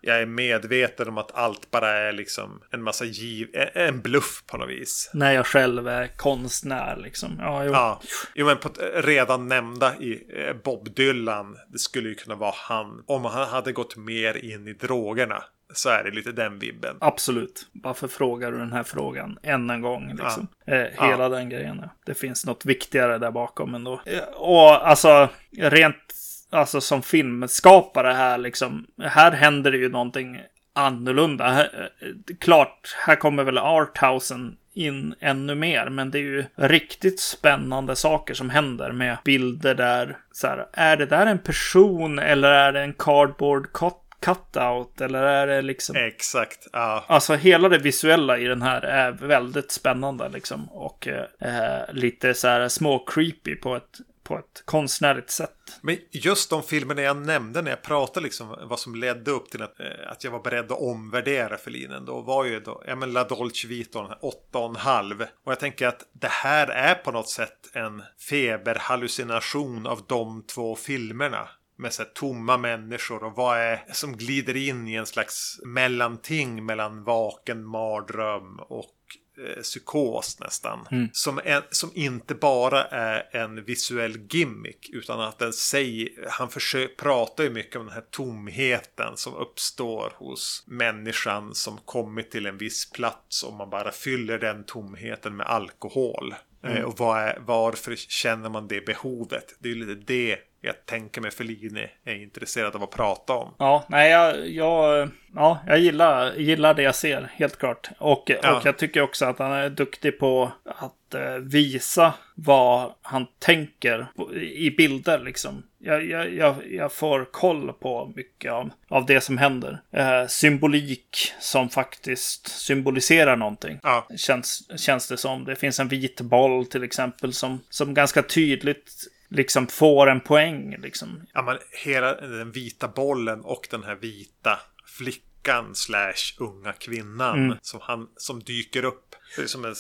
jag är medveten om att allt bara är liksom en massa giv, en bluff på något vis. När jag själv är konstnär liksom. Ja, jo. ja. jo men på, redan nämnda i eh, Bob Dylan, det skulle ju kunna vara han. Om han hade gått mer in i drogerna så är det lite den vibben. Absolut. Varför frågar du den här frågan än en gång? Liksom? Ja. Eh, hela ja. den grejen. Det finns något viktigare där bakom ändå. Eh, och alltså, rent alltså, som filmskapare här, liksom, här händer det ju någonting annorlunda. Här, eh, klart, här kommer väl arthousen in ännu mer. Men det är ju riktigt spännande saker som händer med bilder där. Så här, är det där en person eller är det en cardboard cut cutout eller är det liksom? Exakt. Ja. Alltså hela det visuella i den här är väldigt spännande liksom. Och eh, lite så här små creepy på ett, på ett konstnärligt sätt. Men just de filmerna jag nämnde när jag pratade liksom vad som ledde upp till att, eh, att jag var beredd att omvärdera Fellinen. Då var ju då, ja men La Dolce Vita, åtta och en halv. Och jag tänker att det här är på något sätt en feberhallucination av de två filmerna med så tomma människor och vad är som glider in i en slags mellanting mellan vaken mardröm och eh, psykos nästan. Mm. Som, en, som inte bara är en visuell gimmick utan att den säger, han försöker, pratar ju mycket om den här tomheten som uppstår hos människan som kommit till en viss plats och man bara fyller den tomheten med alkohol. Eh, och vad är, varför känner man det behovet? Det är ju lite det jag tänker mig Fellini är intresserad av att prata om. Ja, nej, jag, jag, ja, jag gillar, gillar det jag ser, helt klart. Och, Ja. och jag tycker också att han är duktig på att eh, visa vad han tänker i bilder, liksom. Jag, jag, jag, jag får koll på mycket av, av det som händer. Eh, symbolik som faktiskt symboliserar någonting. Ja, Känns, känns det som. Det finns en vit boll till exempel som, som ganska tydligt liksom får en poäng. Liksom. ja men hela den vita bollen och den här vita flickan slash unga kvinnan Mm. som, han, som dyker upp. Det är som en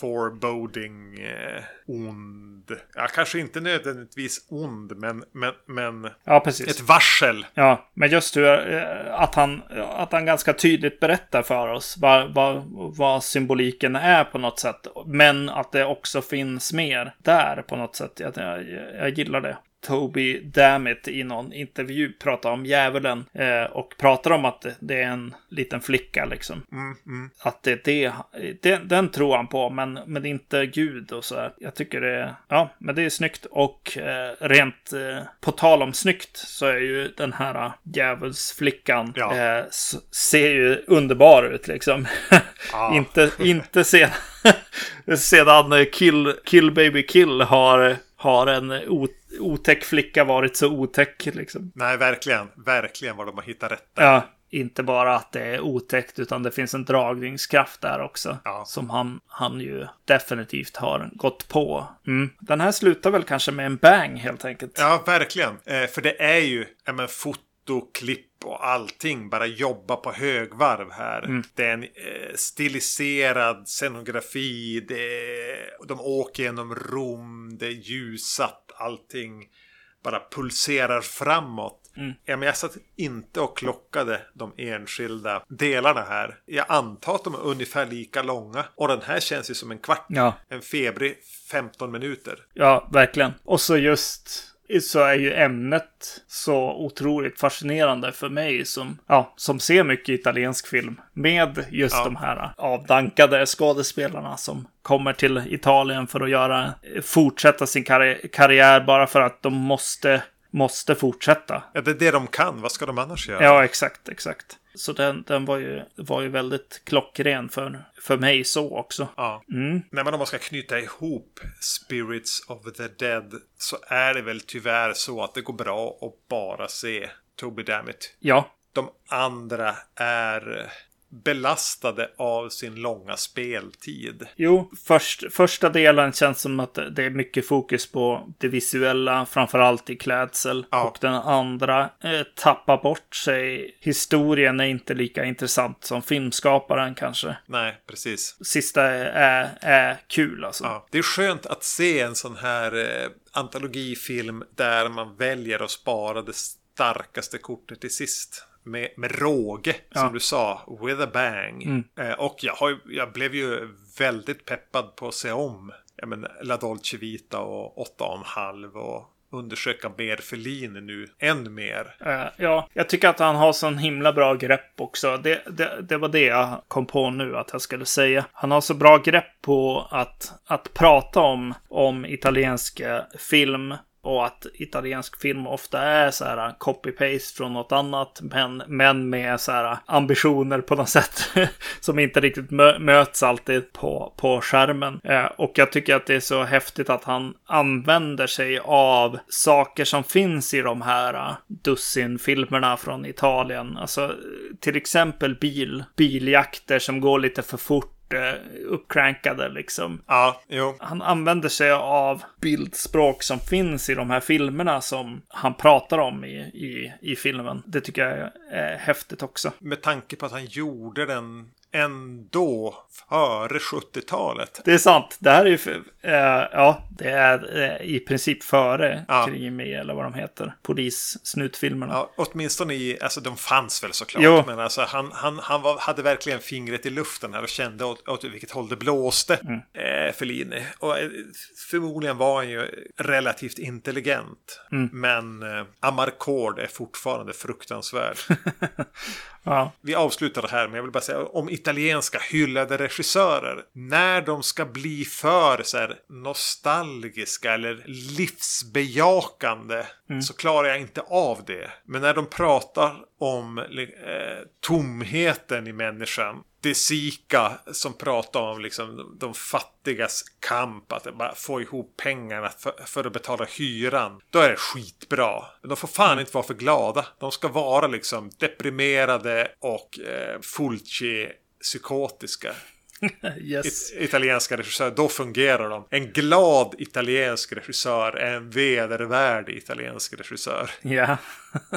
foreboding eh, ond. Ja, kanske inte nödvändigtvis ond, men, men, men Ja, precis. ett varsel. Ja, men just hur, eh, att han, att han ganska tydligt berättar för oss vad, vad, vad symboliken är på något sätt. Men att det också finns mer där på något sätt. Jag, jag, jag gillar det. Toby Dammit i någon intervju pratar om djävulen eh, och pratar om att det- det är en liten flicka liksom. Mm, mm. Att det är det, den, tror han på, men, men inte Gud och så här. Jag tycker det ja, men det är snyggt och eh, rent eh, på tal om snyggt så är ju den här djävulsflickan Ja. eh, ser ju underbar ut liksom. Ja. inte, inte sedan, sedan kill, kill Baby Kill har, har en o, otäck flicka varit så otäck liksom. Nej, verkligen. Verkligen vad de har hittat rätt där. Ja, inte bara att det är otäckt utan det finns en dragningskraft där också. Ja. Som han, han ju definitivt har gått på. Mm. Den här slutar väl kanske med en bang helt enkelt. Ja, verkligen. Eh, för det är ju ja, men, foto, klipp och allting bara jobba på högvarv här. Det är en eh, stiliserad scenografi. Det är, de åker genom Rom. Det är ljusat. Allting bara pulserar framåt. Ja, men jag satt inte och klockade de enskilda delarna här. Jag antar att de är ungefär lika långa. Och den här känns ju som en kvart. Ja, En febrig 15 minuter. ja, verkligen. Och så just så är ju ämnet så otroligt fascinerande för mig som, ja, som ser mycket italiensk film. Med just Ja. de här avdankade skådespelarna som kommer till Italien för att göra, fortsätta sin karri- karriär bara för att de måste, måste fortsätta. Ja, det är det de kan. Vad ska de annars göra? Ja, exakt, exakt. Så den, den var, ju, var ju väldigt klockren för, för mig så också. Ja. Mm. När man då ska knyta ihop Spirits of the Dead så är det väl tyvärr så att det går bra att bara se Toby Dammit. Ja, De andra är belastade av sin långa speltid. Jo, först, första delen känns som att det är mycket fokus på det visuella, framförallt i klädsel. Ja. Och den andra eh, tappar bort sig. Historien är inte lika intressant som filmskaparen kanske. Nej, precis. Sista är, är, är kul alltså. Ja. Det är skönt att se en sån här eh, antologifilm där man väljer att spara det starkaste kortet till sist. Med, med råge, som Ja. du sa, with a bang. Mm. Eh, och jag, har, jag blev ju väldigt peppad på att se om ja, men, La Dolce Vita och åtta och en halv och undersöka mer Fellini nu, än mer. Eh, ja, jag tycker att han har sån himla bra grepp också. Det, det, det var det jag kom på nu att jag skulle säga. Han har så bra grepp på att, att prata om, om italiensk eh, film. Och att italiensk film ofta är så här copy-paste från något annat. Men, men med så här ambitioner på något sätt. som inte riktigt mö möts alltid på, på skärmen. Eh, och jag tycker att det är så häftigt att han använder sig av saker som finns i de här uh, dussinfilmerna från Italien. Alltså till exempel bil, biljakter som går lite för fort eh, uppcrankade liksom. Ja, jo. Han använder sig av bildspråk som finns i de här filmerna som han pratar om i, i, i filmen. Det tycker jag är häftigt också. Med tanke på att han gjorde den ändå före 70-talet. Det är sant. Det här är ju, eh, ja, det är eh, i princip före Ja. Krimi eller vad de heter. Polissnutfilmerna. Ja, åtminstone i, alltså de fanns väl såklart. Jo. Men alltså han, han, han var, hade verkligen fingret i luften här och kände åt, åt vilket håll det blåste. Mm. Eh, Fellini. Och eh, förmodligen var han ju relativt intelligent. Mm. Men eh, Amarcord är fortfarande fruktansvärd. Ja. Vi avslutar det här, men jag vill bara säga om italienska hyllade regissörer. När de ska bli för så här, nostalgiska eller livsbejakande så klarar jag inte av det. Men när de pratar om eh, tomheten i människan. De Sica som pratar om liksom, de fattigas kamp. Att bara få ihop pengarna för, för att betala hyran. Då är det skitbra. Men de får fan inte vara för glada. De ska vara liksom deprimerade och eh, fulci psykotiska. Yes. It- italienska regissörer, då fungerar de. En glad italiensk regissör är en vedervärdig italiensk regissör. Ja.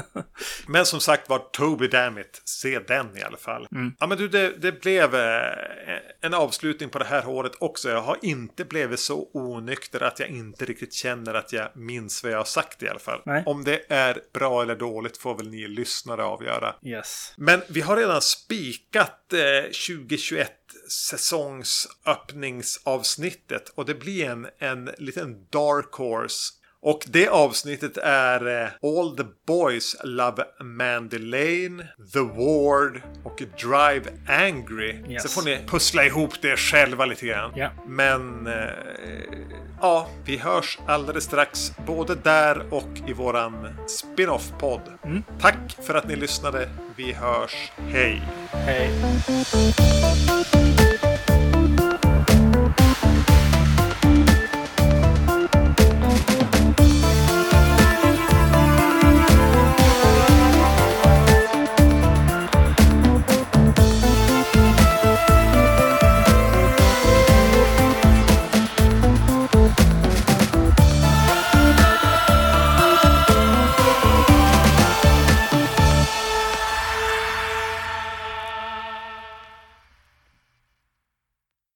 Men som sagt var, Toby Dammit, se den i alla fall. Ja men du, det, det blev eh, en avslutning på det här året också. Jag har inte blivit så onykter att jag inte riktigt känner att jag minns vad jag har sagt i alla fall. Nej. Om det är bra eller dåligt får väl ni lyssnare avgöra. Yes. Men vi har redan spikat eh, 2021 säsongsöppningsavsnittet och det blir en, en liten dark horse. Och det avsnittet är eh, All the Boys Love Mandy Lane, The Ward och Drive Angry. Yes. Så får ni pussla ihop det själva lite grann. Ja. Men eh, ja, vi hörs alldeles strax både där och i våran spin-off-podd. Tack för att ni lyssnade. Vi hörs. Hej! Hej.